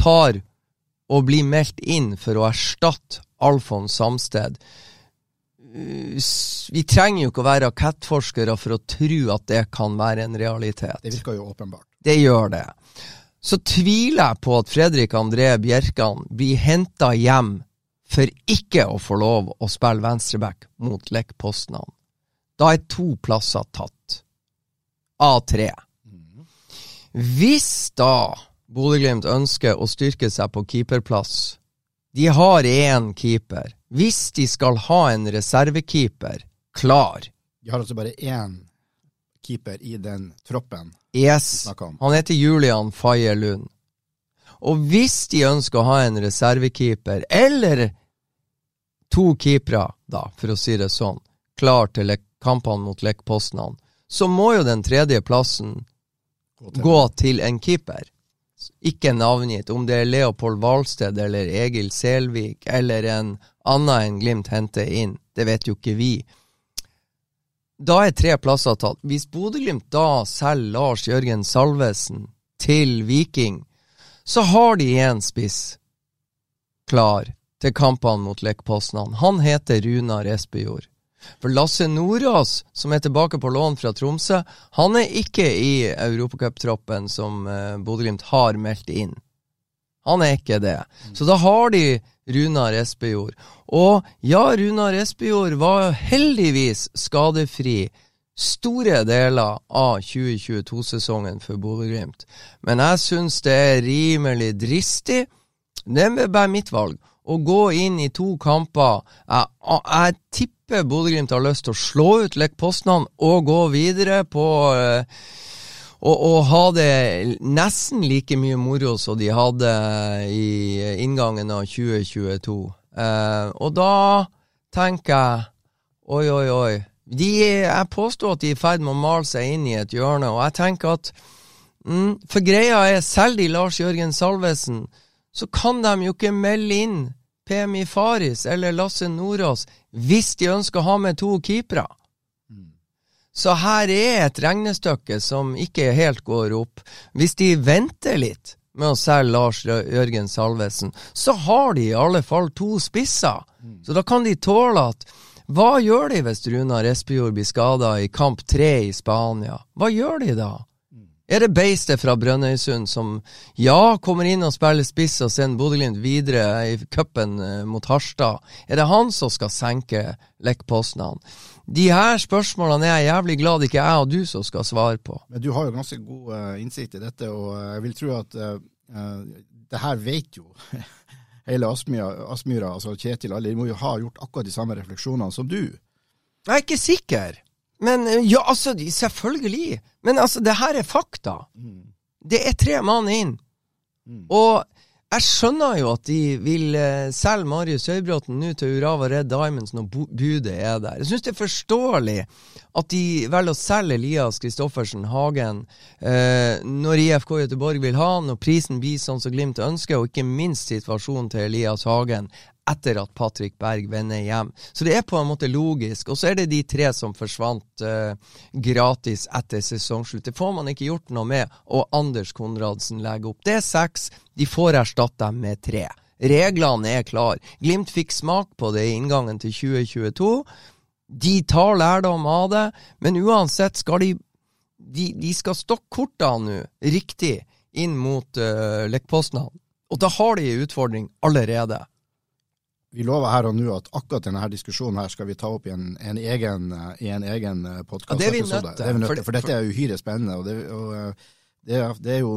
tar og blir meldt inn for å erstatte Alfons Samsted. Vi trenger jo ikke å være rakettforskere for å tro at det kan være en realitet. Det virker jo åpenbart. Det gjør det så tviler jeg på at Fredrik André Bjerkan blir henta hjem for ikke å få lov å spille venstreback mot Lech Poznan. Da er to plasser tatt. Av tre. Hvis da Bodø-Glimt ønsker å styrke seg på keeperplass De har én keeper. Hvis de skal ha en reservekeeper klar De har altså bare én keeper i den troppen Yes. Han heter Julian Faye Lund. Og hvis de ønsker å ha en reservekeeper, eller to keepere, da, for å si det sånn, klar til kampene mot Lech så må jo den tredje plassen gå til, gå til en keeper. Ikke navngitt. Om det er Leopold Hvalsted eller Egil Selvik eller en annen enn Glimt henter inn, det vet jo ikke vi. Da er tre plasser tatt. Hvis Bodø-Glimt da selger Lars Jørgen Salvesen til Viking, så har de én spiss klar til kampene mot Lech. Han heter Runar Espejord. For Lasse Nordås, som er tilbake på lån fra Tromsø, han er ikke i europacuptroppen som uh, Bodø-Glimt har meldt inn. Han er ikke det. Så da har de Runar Espejord. Og ja, Runar Espejord var heldigvis skadefri store deler av 2022-sesongen for Bodø-Glimt. Men jeg syns det er rimelig dristig, det er bare mitt valg, å gå inn i to kamper. Jeg, jeg tipper Bodø-Glimt har lyst til å slå ut Lech Poznan og gå videre på uh, og, og, ha nesten like mye moro som de hadde i inngangen av 2022. Eh, og da tenker jeg oi, oi, oi. De, jeg påstår at de er i ferd med å male seg inn i et hjørne, og jeg tenker at mm, For greia er, selv de Lars Jørgen Salvesen, så kan de jo ikke melde inn PMI Faris eller Lasse Nordås hvis de ønsker å ha med to keepere. Så her er et regnestykke som ikke helt går opp. Hvis de venter litt med å selge Lars Jørgen Salvesen, så har de i alle fall to spisser. Så da kan de tåle at Hva gjør de hvis Runar Espejord blir skada i kamp tre i Spania? Hva gjør de da? Er det beistet fra Brønnøysund som ja, kommer inn og spiller spiss og sender Bodø-Glimt videre i cupen eh, mot Harstad? Er det han som skal senke Poznan? De her spørsmålene er jeg jævlig glad det ikke er jeg og du som skal svare på. Men Du har jo ganske god uh, innsikt i dette, og jeg vil tro at uh, det her vet jo [LAUGHS] hele Aspmyra, Aspmyra, altså Kjetil, alle de må jo ha gjort akkurat de samme refleksjonene som du. Jeg er ikke sikker. Men ja, altså, selvfølgelig. Men altså, det her er fakta. Mm. Det er tre mann inn. Mm. Og jeg skjønner jo at de vil eh, selge Marius Høybråten nå til Urava Red Diamonds når budet er der. Jeg syns det er forståelig at de velger å selge Elias Kristoffersen Hagen eh, når IFK Göteborg vil ha han, og prisen blir sånn som Glimt ønsker, og ikke minst situasjonen til Elias Hagen etter at Patrick Berg vender hjem. Så det er på en måte logisk. Og så er det de tre som forsvant uh, gratis etter sesongslutt. Det får man ikke gjort noe med, og Anders Konradsen legger opp. Det er seks. De får erstatte dem med tre. Reglene er klare. Glimt fikk smak på det i inngangen til 2022. De tar lærdom av det, men uansett skal de de, de skal stokke kortene nå, riktig, inn mot uh, Lech Og da har de en utfordring allerede. Vi lover her og nå at akkurat denne her diskusjonen her skal vi ta opp i en, en egen, i en egen podkastepisode. Ja, det er vi nødt til. For dette er uhyre spennende. og det, og, eh, det, det, er jo,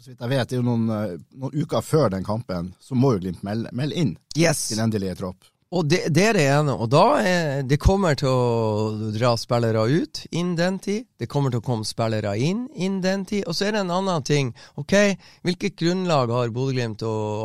så vidt jeg vet, det er jo noen, eh, noen uker før den kampen, så må jo Glimt melde, melde inn yes. sin endelige tropp. Og det, det, er det ene. Og da er, det kommer til å dra spillere ut innen den tid. Det kommer til å komme spillere inn innen den tid. Og så er det en annen ting. Ok, Hvilket grunnlag har Bodø-Glimt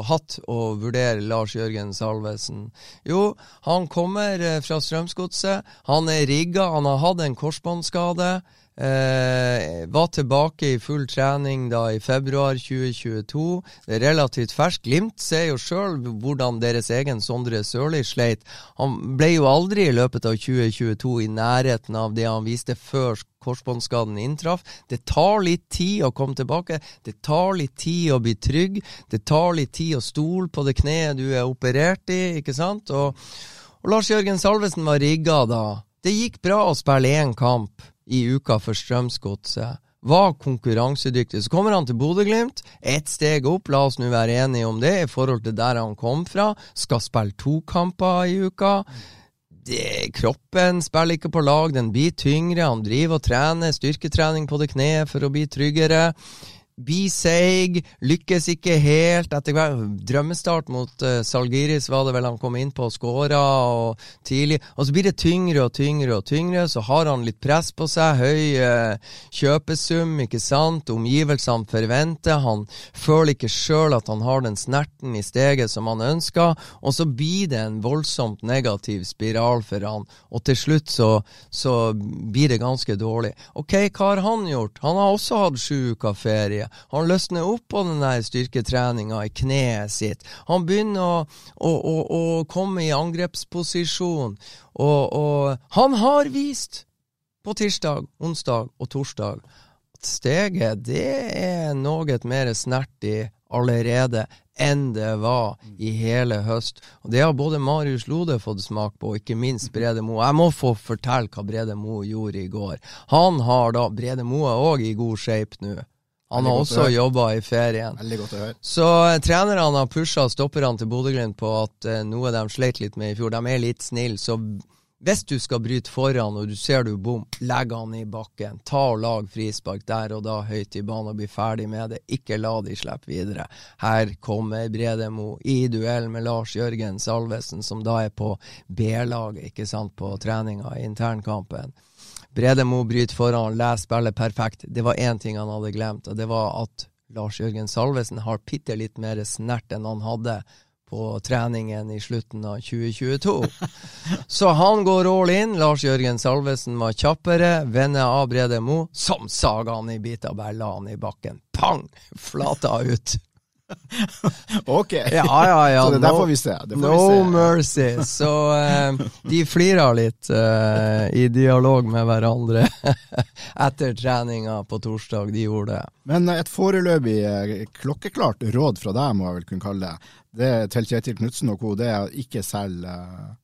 hatt å vurdere Lars Jørgen Salvesen? Jo, han kommer eh, fra Strømsgodset. Han er rigga. Han har hatt en korsbåndskade. Eh, var tilbake i full trening da i februar 2022. Det er relativt ferskt. Glimt ser jo sjøl hvordan deres egen Sondre Sørli sleit. Han ble jo aldri i løpet av 2022 i nærheten av det han viste før korsbåndskaden inntraff. Det tar litt tid å komme tilbake. Det tar litt tid å bli trygg. Det tar litt tid å stole på det kneet du er operert i, ikke sant? Og, og Lars Jørgen Salvesen var rigga da. Det gikk bra å spille én kamp i uka for Strømsgodset. Var konkurransedyktig. Så kommer han til Bodø-Glimt, ett steg opp, la oss nå være enige om det, i forhold til der han kom fra. Skal spille to kamper i uka. Det, kroppen spiller ikke på lag, den blir tyngre. Han driver og trener styrketrening på det kneet for å bli tryggere. Bli seig, lykkes ikke helt. Etter hver drømmestart mot uh, Salgiris var det vel han kom inn på og skåra og tidlig. Og så blir det tyngre og tyngre og tyngre. Så har han litt press på seg. Høy uh, kjøpesum, ikke sant. Omgivelsene forventer. Han føler ikke sjøl at han har den snerten i steget som han ønsker. Og så blir det en voldsomt negativ spiral for han. Og til slutt så, så blir det ganske dårlig. Ok, hva har han gjort? Han har også hatt sju uker ferie. Han løsner opp på den der styrketreninga i kneet sitt. Han begynner å, å, å, å komme i angrepsposisjon. Og, og, han har vist på tirsdag, onsdag og torsdag at steget det er noe mer snertig allerede enn det var i hele høst. Og Det har både Marius Lode fått smak på, og ikke minst Brede Moe. Jeg må få fortelle hva Brede Moe gjorde i går. Han har da Brede Moe òg i god shape nå. Han har også jobba i ferien. Veldig godt å høre. Så trenerne har pusha stopperne til Bodø-Glimt på at uh, noe de sleit litt med i fjor. De er litt snille, så hvis du skal bryte foran og du ser du bom, legg han i bakken. Ta og lag frispark der og da høyt i banen og bli ferdig med det. Ikke la de slippe videre. Her kommer Bredemo i duell med Lars Jørgen Salvesen, som da er på B-laget, ikke sant, på treninga i internkampen. Bredemo bryter foran, leser spillet perfekt. Det var én ting han hadde glemt, og det var at Lars Jørgen Salvesen har bitte litt mer snert enn han hadde på treningen i slutten av 2022. [LAUGHS] Så han går all in. Lars Jørgen Salvesen var kjappere. Venner av Brede Mo. som saga han i biter, bare la han i bakken. Pang! Flata ut. [LAUGHS] ok. Ja, ja, ja. [LAUGHS] Så det der får vi se. Får no vi se. mercy. Så uh, de flirer litt uh, i dialog med hverandre [LAUGHS] etter treninga på torsdag. De gjorde det. Men et foreløpig eh, klokkeklart råd fra deg, må jeg vel kunne kalle det. Det til Kjetil Knutsen og co. Det er ikke selg uh,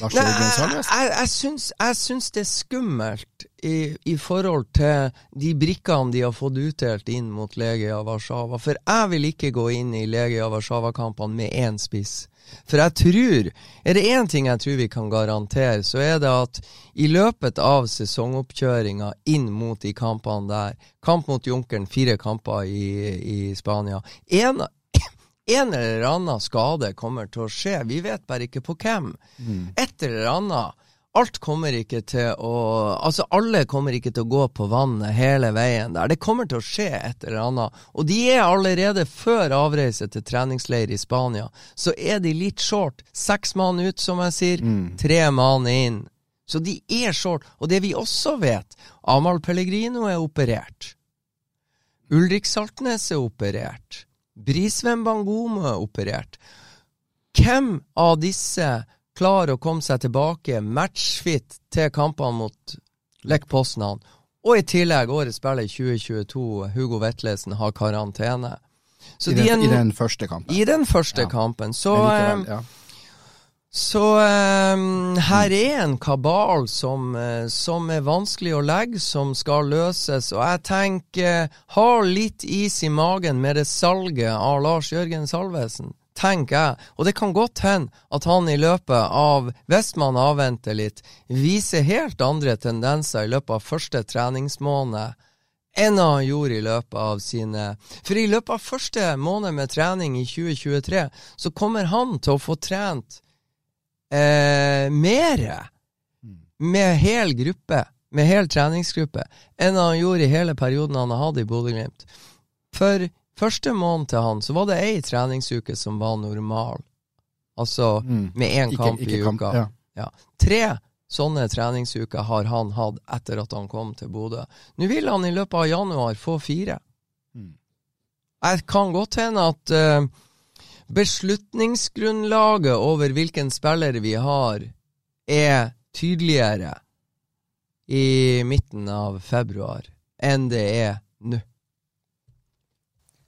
Lars Nei, jeg, jeg, jeg, syns, jeg syns det er skummelt i, i forhold til de brikkene de har fått utdelt inn mot Legia Warszawa. For jeg vil ikke gå inn i Legia Warszawa-kampene med én spiss. For jeg tror Er det én ting jeg tror vi kan garantere, så er det at i løpet av sesongoppkjøringa inn mot de kampene der Kamp mot Junkeren, fire kamper i, i Spania. En, en eller annen skade kommer til å skje, vi vet bare ikke på hvem. Et eller annet. Alt kommer ikke til å Altså, alle kommer ikke til å gå på vannet hele veien der. Det kommer til å skje et eller annet. Og de er allerede før avreise til treningsleir i Spania, så er de litt short. Seks mann ut, som jeg sier. Tre mann inn. Så de er short. Og det vi også vet, Amahl Pellegrino er operert. Ulrik Saltnes er operert. Brisveen Bangomo er operert. Hvem av disse klarer å komme seg tilbake matchfit til kampene mot Lech Poznan? Og i tillegg, årets spiller i 2022, Hugo Vetlesen, har karantene. Så I, de den, er I den første kampen. I den første Ja. kampen. Så likevel, eh, ja. Så um, her er en kabal som, uh, som, er vanskelig å legge, som skal løses. Og jeg tenker, ha litt is i magen med det salget av Lars Jørgen Salvesen tenker jeg. Og det kan godt hende at han i løpet av, hvis man avventer litt, viser helt andre tendenser i løpet av første treningsmåned enn han gjorde i løpet av sine For i løpet av første måned med trening i 2023, så kommer han til å få trent eh, mer med hel gruppe, med hel treningsgruppe, enn han gjorde i hele perioden han har hatt i Bodø-Glimt. For Første måneden til han så var det ei treningsuke som var normal. Altså mm. med én kamp ikke, ikke i uka. ja. Ja. Tre sånne treningsuker har han hatt etter at han kom til Bodø. Nå vil han i løpet av januar få fire. Mm. Jeg kan godt hende at uh, beslutningsgrunnlaget over hvilken spiller vi har, er tydeligere i midten av februar enn det er nå.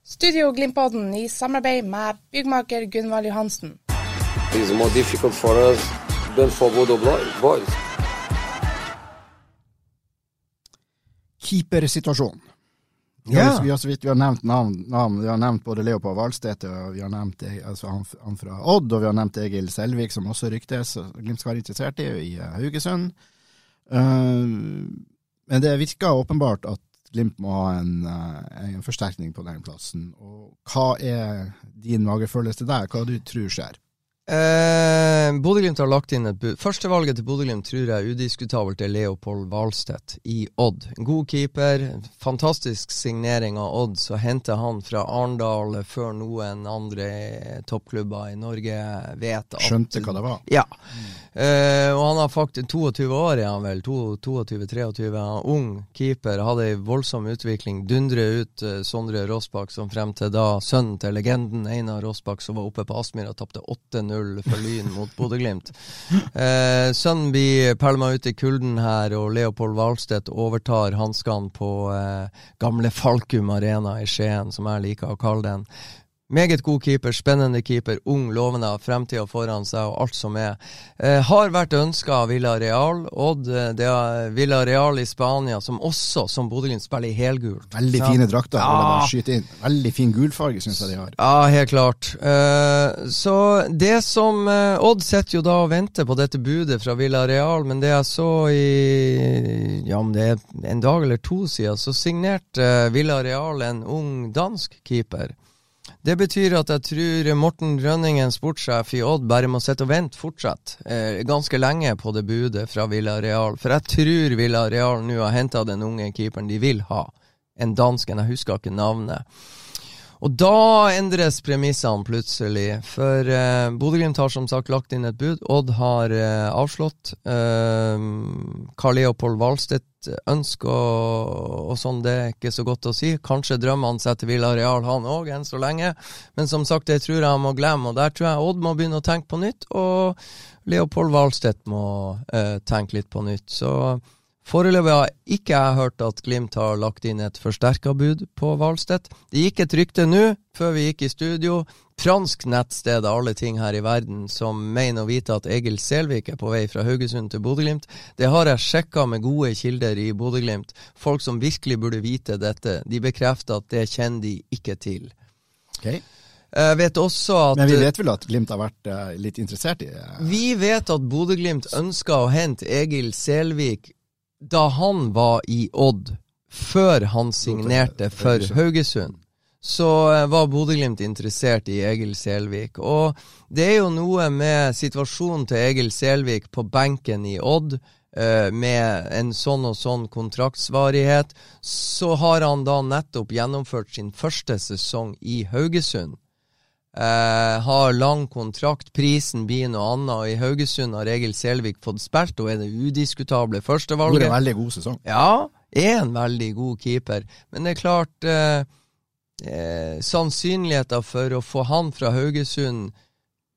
Studio Glimpodden i samarbeid med byggmaker Gunvald Johansen. It's more difficult for us than for Bodo boys. Keepersituasjonen. Vi, ja. vi, har, vi har nevnt navn, navn, Vi har nevnt både Leopold Valstete, og vi har nevnt altså han, han, fra Odd, og vi har nevnt Egil Selvik, som også ryktes Glimt skal være interessert i, i Haugesund. Uh, men det virker åpenbart at Glimt må ha en, eh, en, forsterkning på den plassen. Og hva er din magefølelse der? Hva du tror skjer? Eh, Bodø-Glimt har lagt inn et bud. Førstevalget til Bodø-Glimt tror jeg udiskutabelt er Leopold Hvalstedt i Odd. God keeper, fantastisk signering av Odd. Så henter han fra Arendal før noen andre toppklubber i Norge vet at Skjønte hva det var? Ja. Uh, og han har faktisk 22 år, er han vel. 22-23. Ung keeper. Hadde ei voldsom utvikling. Dundre ut eh, Sondre Rossbakk, som frem til da sønnen til legenden Einar Rossbakk, som var oppe på Aspmyra, tapte 8-0 for Lyn mot Bodø-Glimt. Eh, blir pælma ut i kulden her, og Leopold Hvalstedt overtar hanskene på gamle Falkum Arena i Skien, som jeg liker å kalle den. Meget god keeper, spennende keeper, ung, lovende, fremtida foran seg og alt som er. Eh, har vært ønska av Villarreal. Odd, eh, det er Villarreal i Spania, som også, som Bodø-Glimt, spiller i helgult. Veldig ja. fine drakter. Ja. Veldig fin gulfarge, syns jeg de har. Ja, helt klart. Eh, så det som eh, Odd sitter jo da og venter på dette budet fra Villarreal, men det jeg så i Ja, om det er en dag eller to siden, så signerte eh, Villarreal en ung dansk keeper. Det betyr at jeg tror Morten Rønningen, sportssjef i Odd, bare må sitte og vente fortsatt eh, ganske lenge på det budet fra Villareal. For jeg tror Villareal nå har henta den unge keeperen de vil ha. En dansken, jeg husker ikke navnet. Og da endres premissene plutselig, for eh, Bodø-Glimt har som sagt lagt inn et bud. Odd har eh, avslått. Eh, Leopold Hvalstedt ønsker og, og, sånn, det er ikke så godt å si. Kanskje drømmer han seg til Villareal, han òg, enn så lenge. Men som sagt, det tror jeg han må glemme, og der tror jeg Odd må begynne å tenke på nytt. Og Leopold Hvalstedt må eh, tenke litt på nytt. Så Foreløpig har ikke jeg hørt at Glimt har lagt inn et forsterka bud på Hvalstedt. Det gikk et rykte nå, før vi gikk i studio. Fransk nettsted av alle ting her i verden som mener å vite at Egil Selvik er på vei fra Haugesund til Bodø-Glimt. Det har jeg sjekka med gode kilder i Bodø-Glimt. Folk som virkelig burde vite dette. De bekrefter at det kjenner de ikke til. Okay. Jeg vet også at Men vi vet vel at Glimt har vært uh, litt interessert i det? Vi vet at Bodø-Glimt ønska å hente Egil Selvik da han var i Odd, før han signerte for Haugesund, så eh, var Bodø-Glimt interessert i Egil Selvik. Og det er jo noe med situasjonen til Egil Selvik på benken i Odd, eh, med en sånn og sånn kontraktsvarighet, så har han da nettopp gjennomført sin første sesong i Haugesund. Uh, har lang kontrakt, prisen blir noe annet. Og I Haugesund har Egil Selvik fått spilt og er det udiskutable førstevalget. Gjorde en veldig god sesong. Ja, er en veldig god keeper. Men det er klart eh, eh, Sannsynligheten for å få han fra Haugesund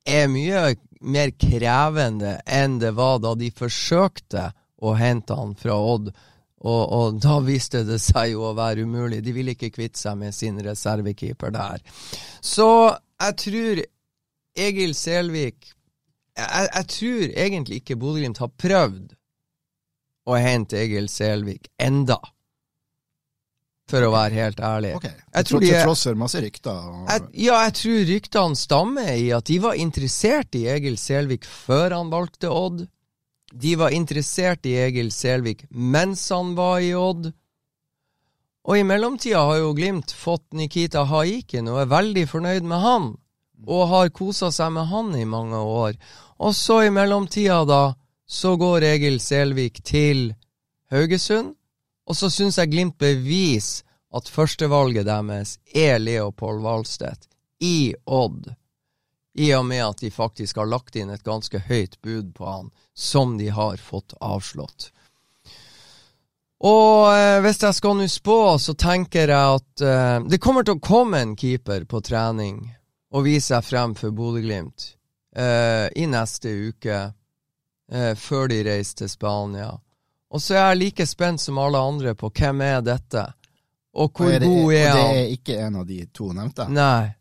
er mye mer krevende enn det var da de forsøkte å hente han fra Odd. Og, og, da viste det seg jo å være umulig. De ville ikke kvitte seg med sin reservekeeper der. Så jeg tror Egil Selvik jeg, jeg tror egentlig ikke Bodø-Glimt har prøvd å hente Egil Selvik enda. For å være helt ærlig. Ok, Jeg tror de til tross for masse rykter. Og, Jeg, ja, jeg tror ryktene stammer i at de var interessert i Egil Selvik før han valgte Odd. De var interessert i Egil Selvik mens han var i Odd. Og i mellomtida har jo Glimt fått Nikita Haikin og er veldig fornøyd med han. Og har kosa seg med han i mange år. Og så i mellomtida, da, så går Egil Selvik til Haugesund. Og så syns jeg Glimt beviser at førstevalget deres er Leopold Valstedt i Odd. I og med at de faktisk har lagt inn et ganske høyt bud på han, som de har fått avslått. Og eh, hvis jeg skal nå spå, så tenker jeg at eh, det kommer til å komme en keeper på trening og vise seg frem for Bodø-Glimt eh, i neste uke, eh, før de reiser til Spania. Og så er jeg like spent som alle andre på hvem er dette, og hvor og er det, god og er det er ikke en av de to nevnte? Nei.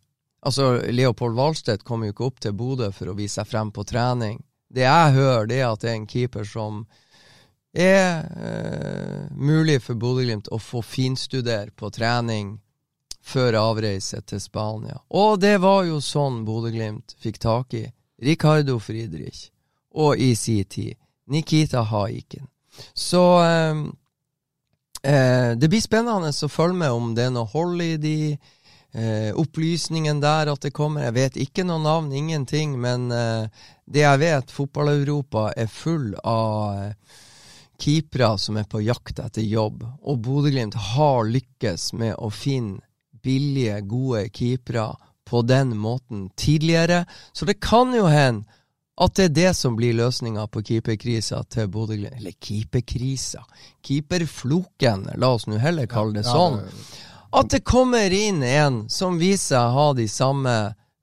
Altså, Leopold Wahlstedt kommer jo ikke opp til Bodø for å vise seg frem på trening. Det jeg hører, det er at det er en keeper som er eh, mulig for Bodø-Glimt å få finstudere på trening før avreise til Spania. Og det var jo sånn Bodø-Glimt fikk tak i Ricardo Friedrich, og i sin tid Nikita Haiken. Så eh, eh, det blir spennende å følge med om det er noe hold i de eh, opplysningene der at det kommer. Jeg vet ikke noe navn, ingenting, men eh, det jeg vet, fotball-Europa er full av keepere som er på jakt etter jobb, og Bodø-Glimt har lykkes med å finne billige, gode keepere på den måten tidligere, så det kan jo hende at det er det som blir løsninga på keeperkrisa til Bodø-Glimt. Eller keeperkrisa. Keeperfloken, la oss nå heller kalle det sånn. At det kommer inn en som viser seg å ha de samme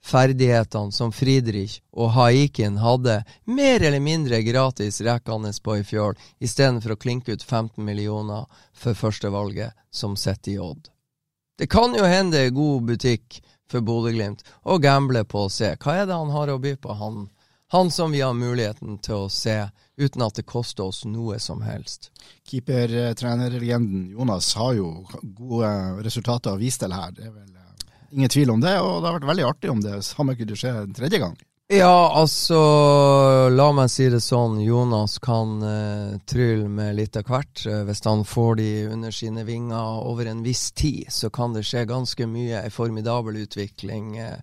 ferdighetene som Friedrich og Haikin hadde, mer eller mindre gratis rekkende på i fjor, istedenfor å klinke ut 15 millioner for førstevalget som sitter i Odd. Det kan jo hende det er god butikk for Bodø-Glimt å gamble på å se hva er det han har å by på, han, han som vi har muligheten til å se uten at det koster oss noe som helst. Keepertrenerlegenden Jonas har jo gode resultater å vise til her. Det er vel eh, ingen tvil om det, og det har vært veldig artig om det samme kunne skje en tredje gang. Ja, altså La meg si det sånn. Jonas kan uh, trylle med litt av hvert. Eh, hvis han får de under sine vinger over en viss tid, så kan det skje ganske mye. En formidabel utvikling. eh.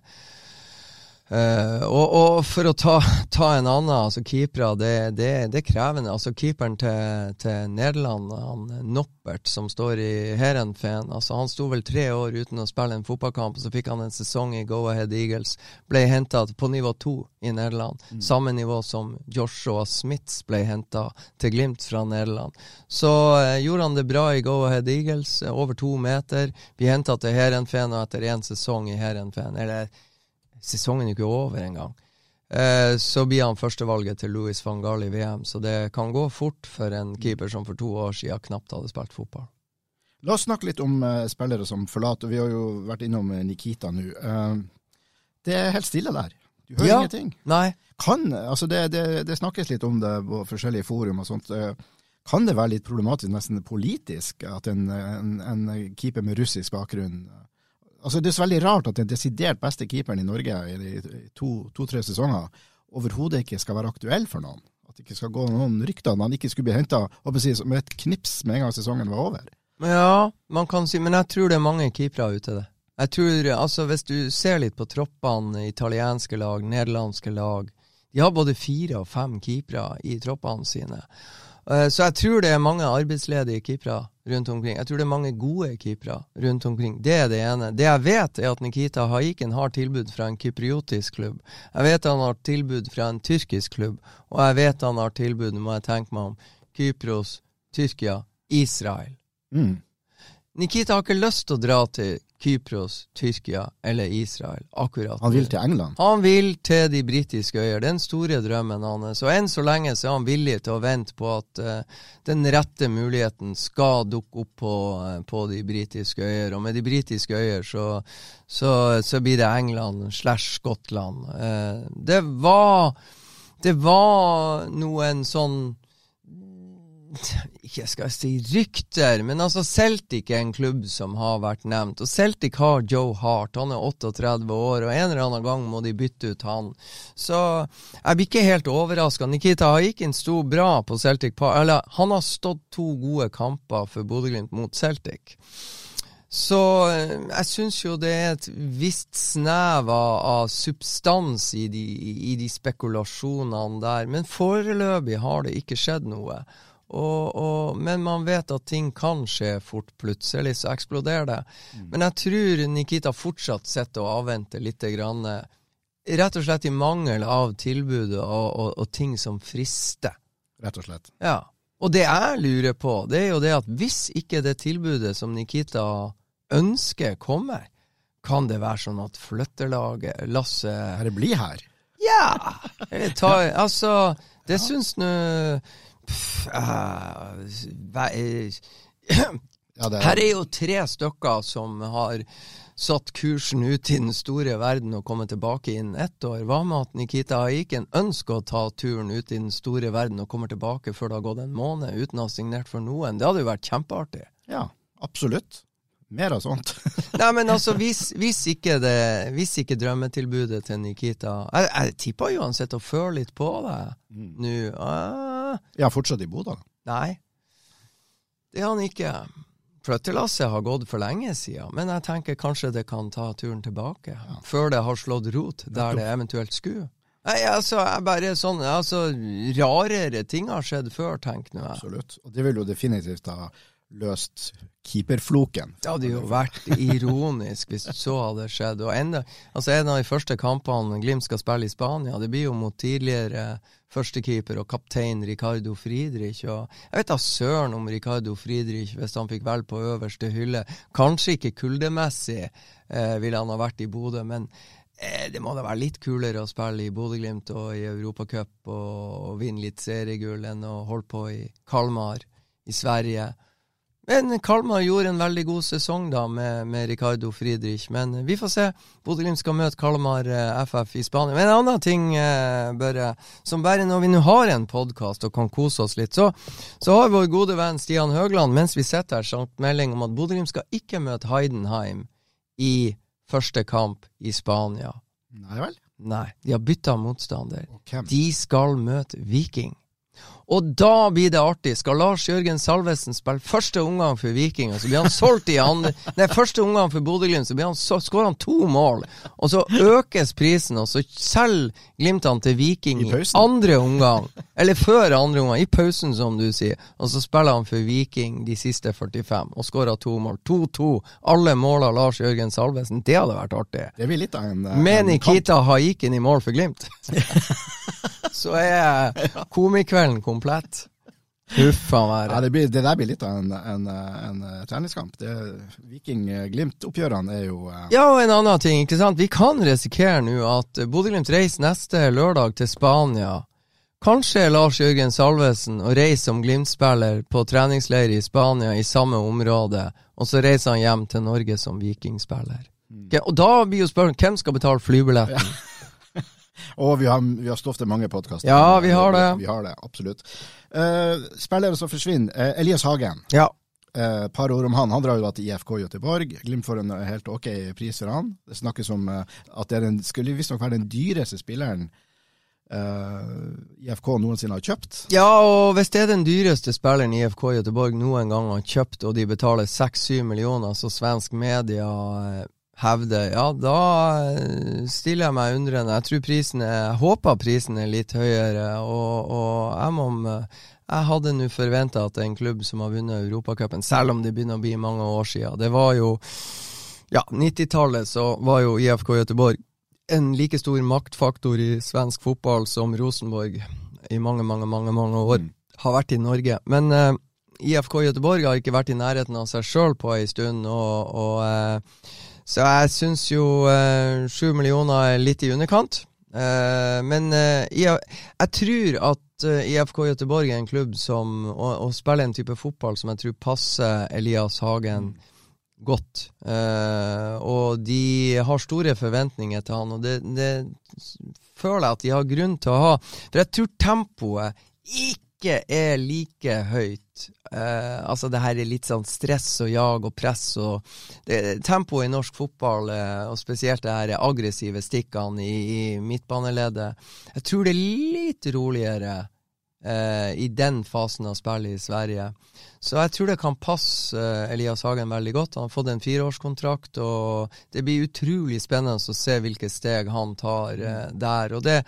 Eh, og, og for å ta, [LAUGHS] ta en annen, altså keepere, det, det, det er krevende. Altså Keeperen til, til Nederland, han Noppert, som står i Herenfen, altså han sto vel tre år uten å spille en fotballkamp, og så fikk han en sesong i Go Ahead Eagles. Ble henta på nivå to i Nederland. Samme nivå som Joshua Smiths ble henta til Glimt fra Nederland. Så uh, gjorde han det bra i Go Ahead Eagles, eh, over to meter. Vi henta til Herenfen, og etter én sesong i Herenfen, eller sesongen er ikke over engang. Eh, så blir han førstevalget til Louis van Gaal i VM, så det kan gå fort for en keeper som for to år siden knapt hadde spilt fotball. La oss snakke litt om eh, spillere som forlater. Vi har jo vært innom eh, Nikita nå. Eh, det er helt stille der. Du hører Ja. ingenting. Nei, Kan, altså det, det, det snakkes litt om det på forskjellige forum og sånt. Kan det være litt problematisk, nesten politisk, at en, en, en keeper med russisk bakgrunn Altså Det er så veldig rart at den desidert beste keeperen i Norge i to-tre sesonger overhodet ikke skal være aktuell for noen. At det ikke skal gå noen rykter at han ikke skulle bli henta med et knips med en gang sesongen var over. Ja, man kan si, men jeg tror det er mange keepere ute det. Jeg tror, altså Hvis du ser litt på troppene, italienske lag, nederlandske lag De har både fire og fem keepere i troppene sine. Eh, Så jeg tror det er mange arbeidsledige keepere rundt omkring. Jeg tror det er mange gode keepere rundt omkring. Det er det ene. Det jeg vet, er at Nikita Haiken har tilbud fra en kypriotisk klubb. Jeg vet han har tilbud fra en tyrkisk klubb, og jeg vet han har tilbud, må jeg tenke meg om, Kypros, Tyrkia, Israel. Mm. Nikita har ikke lyst til å dra til Kypros, Tyrkia eller Israel akkurat Han vil til England. Han vil til de britiske øyer. Er den store drømmen hans. Og enn så lenge så er han villig til å vente på at uh, den rette muligheten skal dukke opp på, uh, på de britiske øyer. Og med de britiske øyer så, så, så blir det England slash Skottland. Uh, det var det var noen sånn [LAUGHS] ikke skal jeg si rykter, men altså Celtic er en klubb som har vært nevnt. Og Celtic har Joe Hart, han er 38 år, og en eller annen gang må de bytte ut han. Så jeg blir ikke helt overraska. Nikita Haikin sto bra på Celtic. Eller, han har stått to gode kamper for Bodø-Glimt mot Celtic. Så jeg syns jo det er et visst snev av substans i de, i de spekulasjonene der, men foreløpig har det ikke skjedd noe. Og, og, men man vet at ting kan skje fort. Plutselig så eksploderer det. Mm. Men jeg tror Nikita fortsatt sitter og avventer litt. Grann, rett og slett i mangel av tilbud og, og, og, ting som frister. Rett og slett. Ja. Og det jeg lurer på, det er jo det at hvis ikke det tilbudet som Nikita ønsker, kommer, kan det være sånn at flyttelaget, Lasse Bare bli her. Ja! Ta, altså, det ja. syns nå uh, ja, er... Her er jo tre stykker som har satt kursen ut i den store verden og kommet tilbake innen ett år. Hva med at Nikita Aiken ønsker å ta turen ut i den store verden og kommer tilbake før det har gått en måned uten å ha signert for noen? Det hadde jo vært kjempeartig. Ja, absolutt. Mer av sånt. [LAUGHS] Nei, men altså, hvis, hvis, ikke det, hvis, ikke drømmetilbudet til Nikita Jeg, jeg tipper jo han sitter og føler litt på det mm. nå. Ah. Ja, fortsatt i Bodø? Nei, det er han ikke. Flyttelasset har gått for lenge siden, men jeg tenker kanskje det kan ta turen tilbake. Ja. Før det har slått rot der det eventuelt skulle. Nei, altså, jeg bare sånn, altså, Rarere ting har skjedd før, tenker jeg. Absolutt. Og det vil jo definitivt ha løst keeperfloken. Det hadde jo vært ironisk hvis så hadde skjedd. Og enda, altså En av de første kampene Glimt skal spille i Spania, det blir jo mot tidligere førstekeeper og kaptein Ricardo Friedrich. Og jeg vet da søren om Ricardo Friedrich, hvis han fikk velge på øverste hylle Kanskje ikke kuldemessig eh, ville han ha vært i Bodø, men eh, det må da være litt kulere å spille i Bodø-Glimt og i Europacup og, og vinne litt seriegull enn å holde på i Kalmar i Sverige. Men Kalmar gjorde en veldig god sesong da med, med Ricardo Friedrich. Men vi får se. Bodø-Glimt skal møte Kalmar eh, FF i Spania. Men en annen ting, eh, Børre, som bare når vi nå har en podkast og kan kose oss litt, så, så har vår gode venn Stian Høgland, mens vi sitter her, sendt melding om at Bodø-Glimt skal ikke møte Heidenheim i første kamp i Spania. Nei vel? Nei, de har bytta motstander. De skal møte Viking. Og da blir det artig. Skal Lars Jørgen Salvesen spille første omgang for Viking, så blir han solgt i andre [LAUGHS] Nei, første omgang for Bodø-Glimt, så, så skårer han to mål. Og så økes prisen, og så selger Glimt han til Viking i, i andre omgang. [LAUGHS] Eller før andre omgang, i pausen, som du sier. Og så spiller han for Viking de siste 45, og skårer to mål. 2-2. Alle mål av Lars Jørgen Salvesen. Det hadde vært artig. Det blir litt av en, en Med Nikita Haikin i mål for Glimt. [LAUGHS] så er komikvelden komplett. Huff a meg. Ja, det, blir, det, der blir litt av en, en, en, en treningskamp. Viking-Glimt-oppgjørene er jo uh... Ja, og en annen ting. ikke sant? Vi kan risikere nå at Bodø-Glimt reiser neste lørdag til Spania. Kanskje Lars Jørgen Salvesen og reiser som Glimt-spiller på treningsleir i Spania i samme område, og så reiser han hjem til Norge som Viking-spiller. Mm. Okay, og da blir jo spørsmålet hvem skal betale flybilletten? Ja. Og vi har, vi har stoff til mange podkaster. Ja, vi har det. Vi har det, Absolutt. Uh, spillere som forsvinner. Uh, Elias Hagen. Ja. Uh, par ord om han. Han drar jo da til IFK Göteborg. Glimt får en helt ok pris for han. Det snakkes om at det den, skulle visstnok være den dyreste spilleren IFK noensinne har kjøpt. Ja, og hvis det er den dyreste spilleren IFK Göteborg noen gang har kjøpt, og de betaler 6-7 millioner, så svensk media hevder, ja, da eh, stiller jeg meg undrende. Jeg tror prisen er, jeg håper prisen er litt høyere, og, og jeg må jeg hadde nå forventa at en klubb som har vunnet Europacupen, selv om det begynner å bli mange år siden Det var jo Ja, 90-tallet så var jo IFK Göteborg en like stor maktfaktor i svensk fotball som Rosenborg i mange, mange, mange mange år mm. har vært i Norge. Men uh, IFK Göteborg har ikke vært i nærheten av seg sjøl på ei stund, og, og uh, så jeg syns jo eh, sju eh, millioner er litt i underkant. Eh, men eh, jeg, jeg, tror at IFK Göteborg er en klubb som å, spille en type fotball som jeg tror passer Elias Hagen godt. og de har store forventninger til han, og det, det føler jeg at de har grunn til å ha. For jeg tror tempoet ikke er like høyt. Eh, altså det her er litt sånn stress og jag og press og Tempoet i norsk fotball, eh, og spesielt det her aggressive stikkene i, i midtbaneleddet, jeg tror det er litt roligere eh, i den fasen av spillet i Sverige. Så jeg tror det kan passe Elias Hagen veldig godt. Han har fått en fireårskontrakt, og det blir utrolig spennende å se hvilke steg han tar der. Og det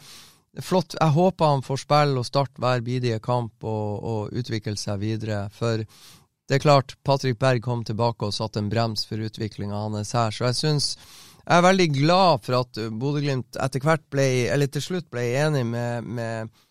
flott. Jeg håper han får spille og starte hver bidige kamp og, og utvikle seg videre. For det er klart, Patrick Berg kom tilbake og satte en brems for utviklinga hans her. Så jeg syns jeg er veldig glad for at Bodø-Glimt etter hvert ble, eller til slutt ble enig med, med,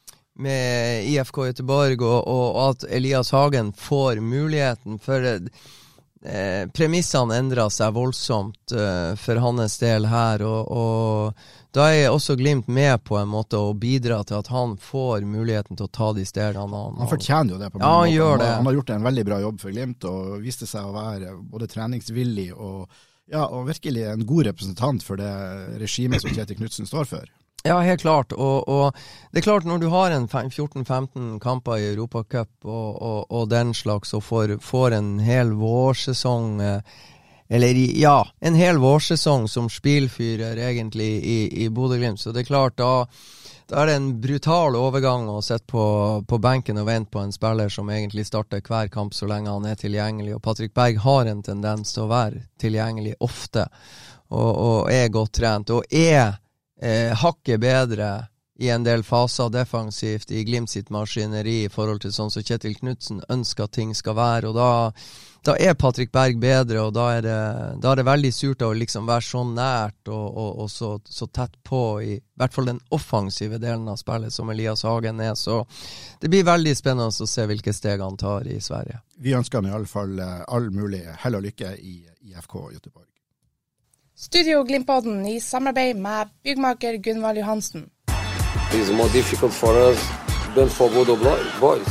med IFK Göteborg, og, og, at Elias Hagen får muligheten. For eh, premissene endra seg voldsomt eh, for hans del her. og, og da er også Glimt med på en måte å bidra til at han får muligheten til å ta de stegene. Han, han fortjener jo det. på ja, han, gjør det. han har gjort en veldig bra jobb for Glimt og viste seg å være både treningsvillig og, ja, og virkelig en god representant for det regimet som Kjetil Knutsen står for. Ja, helt klart. Og, og, det er klart, når du har en 14-15 kamper i Europacup og, og, og, den slags, og får, får en hel vårsesong eh, eller ja, en hel vårsesong som spillfyrer egentlig i, i Bodø-Glimt. Så det er klart, da, da, er det en brutal overgang å sitte på, på, benken og vente på en spiller som egentlig starter hver kamp så lenge han er tilgjengelig. Og Patrick Berg har en tendens til å være tilgjengelig ofte, og, og er godt trent. Og er eh, hakket bedre i en del faser defensivt i Glimt sitt maskineri i forhold til sånn som Kjetil Knutsen ønsker at ting skal være. og da da er Patrick Berg bedre, og da er det, da er det veldig surt å liksom være så nært og, og, og så, så, tett på i, i hvert fall den offensive delen av spillet som Elias Hagen er. Så det blir veldig spennende å se hvilke steg han tar i Sverige. Vi ønsker han i alle fall eh, all mulig hell og lykke i IFK Göteborg. Studio Glimtodden i samarbeid med byggmaker Gunvald Johansen. It's more difficult for us than for Bodo boys.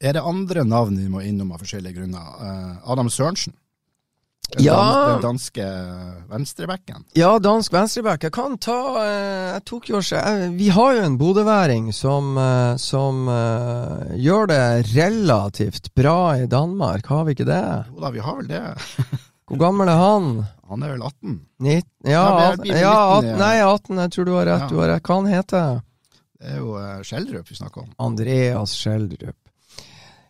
Er det andre navn vi må innom av forskjellige grunner? Uh, Adam Sørensen. Den ja. Den danske venstrebacken. Ja, dansk venstreback. Jeg kan ta uh, Jeg tok jo Vi har jo en bodøværing som, som gjør det relativt bra i Danmark, har vi ikke det? Jo da, vi har vel det. [LAUGHS] Hvor gammel er han? Han er vel 18? 19, ja, ja, 18, ja 18, nei 18, jeg tror du har rett. Ja. Du har rett. Hva han heter Det er jo Skjeldrup vi snakker om. Andreas Skjeldrup.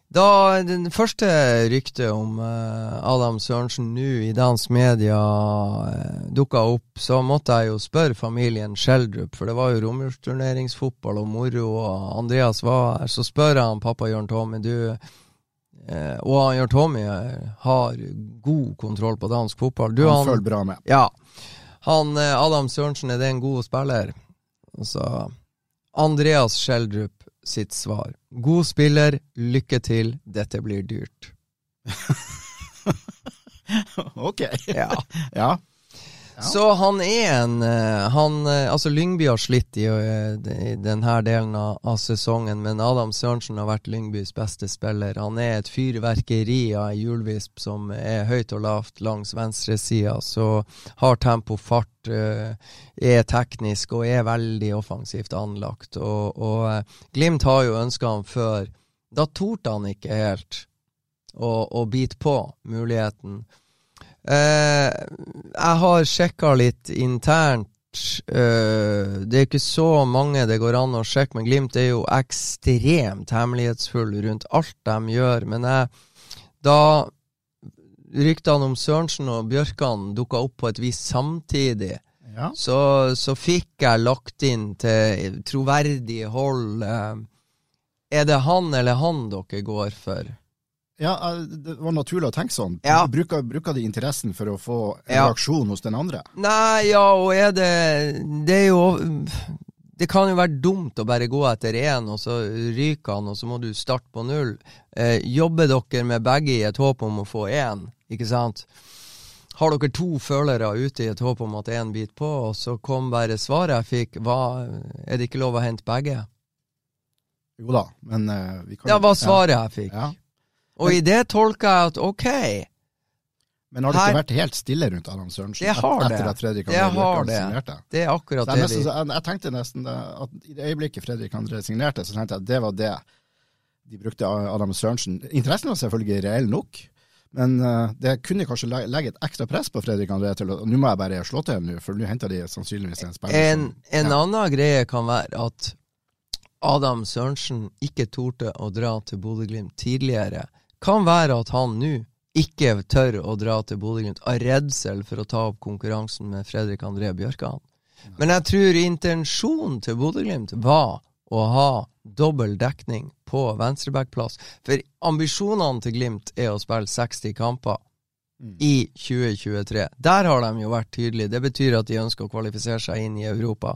Da den første ryktet om uh, Adam Sørensen nå i dansk media uh, eh, dukka opp, så måtte jeg jo spørre familien Skjeldrup, for det var jo romjulsturneringsfotball og moro, og Andreas var her. Så spør jeg han pappa Jørn Tommy, du uh, Og han gjør Tommy har god kontroll på dansk fotball. Du, han, han følger bra med. Ja. Han, Adam Sørensen, er det en god spiller? Så Andreas Schjelderup sitt svar. God spiller, lykke til, dette blir dyrt. [LAUGHS] ok. Ja. ja. Så han er en eh, han, eh, Altså, Lyngby har slitt i, eh, i denne delen av, av, sesongen, men Adam Sørensen har vært Lyngbys beste spiller. Han er et fyrverkeri av ei hjulvisp som er høyt og lavt langs venstresida. Så har tempo, fart, er teknisk og er veldig offensivt anlagt. Og, og Glimt har jo ønska han før. Da torde han ikke helt å, å bite på muligheten. Eh, jeg har sjekka litt internt. Eh, det er ikke så mange det går an å sjekke, men Glimt er jo ekstremt hemmelighetsfull rundt alt de gjør. Men jeg, da ryktene om Sørensen og Bjørkan dukka opp på et vis samtidig, ja. så, så, fikk jeg lagt inn til troverdig hold eh, Er det han eller han dere går for? Ja, eh, det var naturlig å tenke sånn. Ja. Bruker, bruker, de interessen for å få en ja. reaksjon hos den andre? Nei, ja, og er det Det er jo Det kan jo være dumt å bare gå etter én, og så ryker han, og så må du starte på null. Eh, jobber dere med begge i et håp om å få én, ikke sant? Har dere to følere ute i et håp om at én biter på, og så kom bare svaret jeg fikk, hva, er det ikke lov å hente begge? Jo da, men uh, vi kan Ja, hva svaret ja. jeg fikk. Ja. Og i det tolker jeg at ok, Men har det Her- ikke vært helt stille rundt Adam Sørensen Det har etter det. at Fredrik André Bjørkan signerte? Det er akkurat det vi jeg, jeg tenkte nesten det, at i det øyeblikket Fredrik André signerte, så tenkte jeg at det var det de brukte Adam Sørensen. Interessen var selvfølgelig reell nok, men eh, det kunne kanskje legge et ekstra press på Fredrik André til at Nå må jeg bare slå til nu, for nå henter de sannsynligvis en spiller En, en ja. annen greie kan være at Adam Sørensen ikke torde å dra til Bodø-Glimt tidligere. Kan være at han nå ikke tør å dra til Bodø-Glimt av redsel for å ta opp konkurransen med Fredrik André Bjørkan. Men jeg tror intensjonen til Bodø-Glimt var å ha dobbel dekning på venstrebackplass. For ambisjonene til Glimt er å spille 60 kamper i 2023. Der har de jo vært tydelige. Det betyr at de ønsker å kvalifisere seg inn i Europa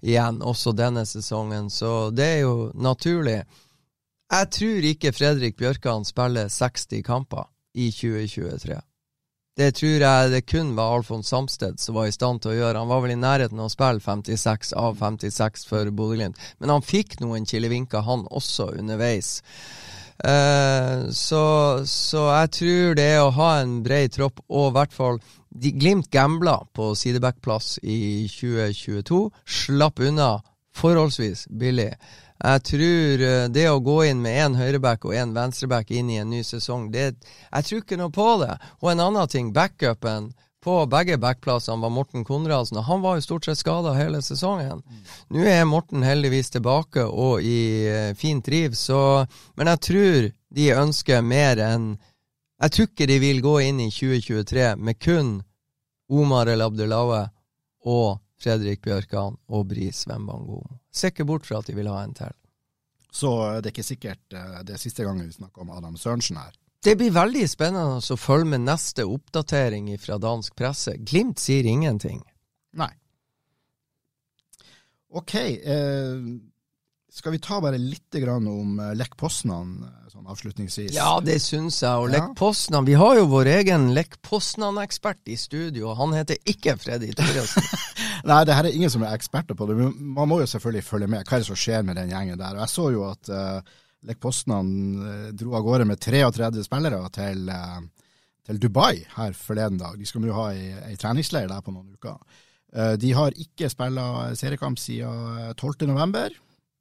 igjen, også denne sesongen. Så det er jo naturlig. Jeg tror ikke Fredrik Bjørkan spiller 60 kamper i 2023. Det tror jeg det kun var Alfons Samsted som var i stand til å gjøre. Han var vel i nærheten av å spille 56 av 56 for Bodø-Glimt, men han fikk noen kilevinker, han også, underveis. Uh, så, så jeg tror det å ha en bred tropp, og i hvert fall de Glimt gambla på sidebackplass i 2022. Slapp unna forholdsvis billig. Jeg tror eh, det å gå inn med én høyreback og én venstreback inn i en ny sesong, det, jeg tror ikke noe på det. Og en annen ting, backupen på begge backplassene var Morten Konradsen, og han var jo stort sett skada hele sesongen. Nå er Morten heldigvis tilbake og i eh, fint driv, så Men jeg tror de ønsker mer enn Jeg tror ikke de vil gå inn i 2023 med kun Omar El Abdelaue og Fredrik Bjørkan og Bris Wembangomo. Ser ikke bort fra at de vil ha en til. Så det er ikke sikkert eh, det er siste gangen vi snakker om Adam Sørensen her. Det blir veldig spennende å følge med neste oppdatering fra dansk presse. Glimt sier ingenting. Nei. Ok, eh, skal vi ta bare litt grann om eh, Lech Poznan eh, sånn avslutningsvis? Ja, det syns jeg. Og Ja. Lech Poznan Vi har jo vår egen Lech Poznan-ekspert i studio, og han heter ikke Freddy Thoresen. [LAUGHS] Nei, det her er ingen som er eksperter på det, men man må jo selvfølgelig følge med. Hva er det som skjer med den gjengen der? Og jeg så jo at uh, Lech Poznan dro av gårde med 33 spillere til, uh, til Dubai her forleden dag. De skal jo ha ei, ei treningsleir der på noen uker. Uh, de har ikke spilt seriekamp siden 12.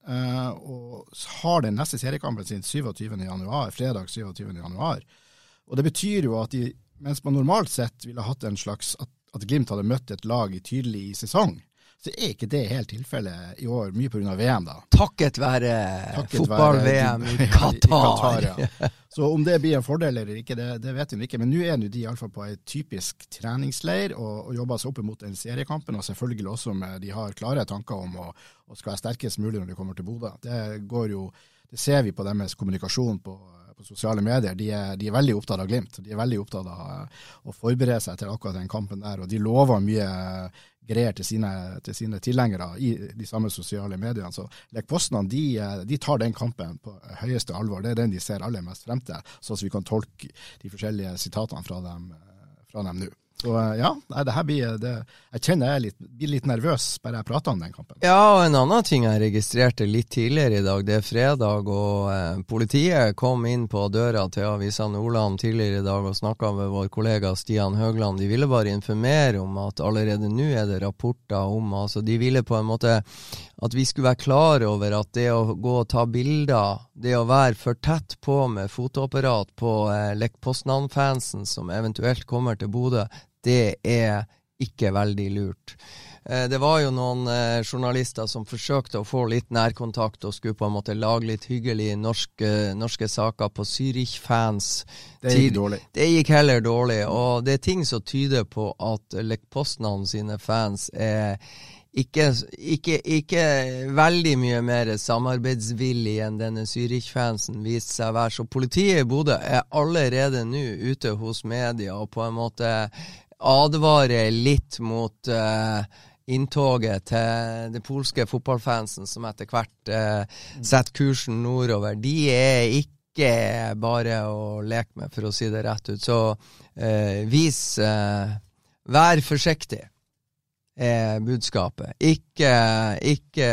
eh, og har den neste seriekampen sin 27. januar, fredag 27. januar. Og det betyr jo at de, mens man normalt sett ville hatt en slags at, at Glimt hadde møtt et lag tydelig i sesong, så er ikke det helt tilfellet i år, mye pga. VM, da. Takket være fotball-VM være- i [LAUGHS] Qatar. Ja. Så om det blir en fordel eller ikke, det, det vet vi ikke. Men nå er de iallfall på en typisk treningsleir og, og jobber seg opp mot den seriekampen. Og selvfølgelig også med de har klare tanker om å, å skal være sterkest mulig når de kommer til Bodø. Det går jo, det ser vi på deres kommunikasjon på, på sosiale medier. De er, de er veldig opptatt av Glimt. De er veldig opptatt av eh, å forberede seg til akkurat den kampen der. Og de lover mye greier til sine, til sine tilhengere i de samme sosiale mediene. Så Lech de, eh, de tar den kampen på høyeste alvor. Det er den de ser aller mest frem til, sånn at vi kan tolke de forskjellige sitatene fra dem, eh, nå. Så eh, ja, det her blir det, Jeg kjenner jeg litt, blir litt nervøs bare jeg prater om den kampen. Ja, og en annen ting jeg registrerte litt tidligere i dag, det er fredag, og eh, politiet kom inn på døra til Avisa Nordland tidligere i dag og snakka med vår kollega Stian Høgland. De ville bare informere om at allerede nå er det rapporter om altså De ville på en måte at vi skulle være klar over at det å gå og ta bilder, det å være for tett på med fotoapparat på eh, Lech Poznan-fansen som eventuelt kommer til Bodø, det er ikke veldig lurt. Eh, Det var jo noen eh, journalister som forsøkte å få litt nærkontakt og skulle på en måte lage litt hyggelige norske, norske saker på Zürich-fans. Det gikk Tid- dårlig. Det gikk heller dårlig, og det er ting som tyder på at Lech Poznan sine fans er ikke, ikke, ikke veldig mye mer samarbeidsvillig enn denne Zürich-fansen viste seg å være. Så politiet i Bodø er allerede nå ute hos media og på en måte advarer litt mot uh, inntoget til det polske fotballfansen som etter hvert uh, setter kursen nordover. De er ikke bare å leke med, for å si det rett ut. Så eh, vis Vær forsiktig, er budskapet. Ikke, ikke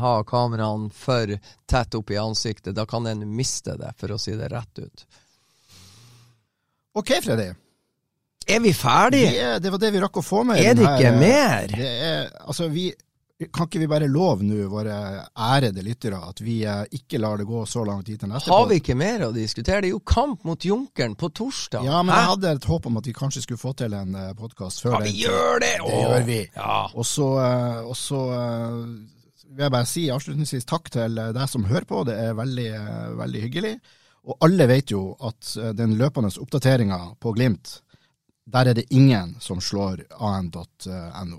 ha kameraene for tett opp i ansiktet. Da kan en miste det, for å si det rett ut. Ok, Freddy. Er vi ferdige? Er, det var det vi rakk å få med. Er det ikke her, eh, mer? Det er, altså, vi, kan ikke vi bare love nå, våre ærede lyttere, at vi eh, ikke lar det gå så lang tid til neste Har vi ikke mer å diskutere? Det er jo kamp mot Junkeren på torsdag. Ja, men Hæ? jeg hadde et håp om at vi kanskje skulle få til en podkast før Ja, vi Ja, vi gjør det! Det Åh. gjør vi. Ja. Og så, eh, og så eh, vil jeg bare si avslutningsvis takk til eh, deg som hører på. Det er veldig, eh, veldig hyggelig. Og alle vet jo at eh, den løpende oppdateringa på Glimt, der er det ingen som slår an.no.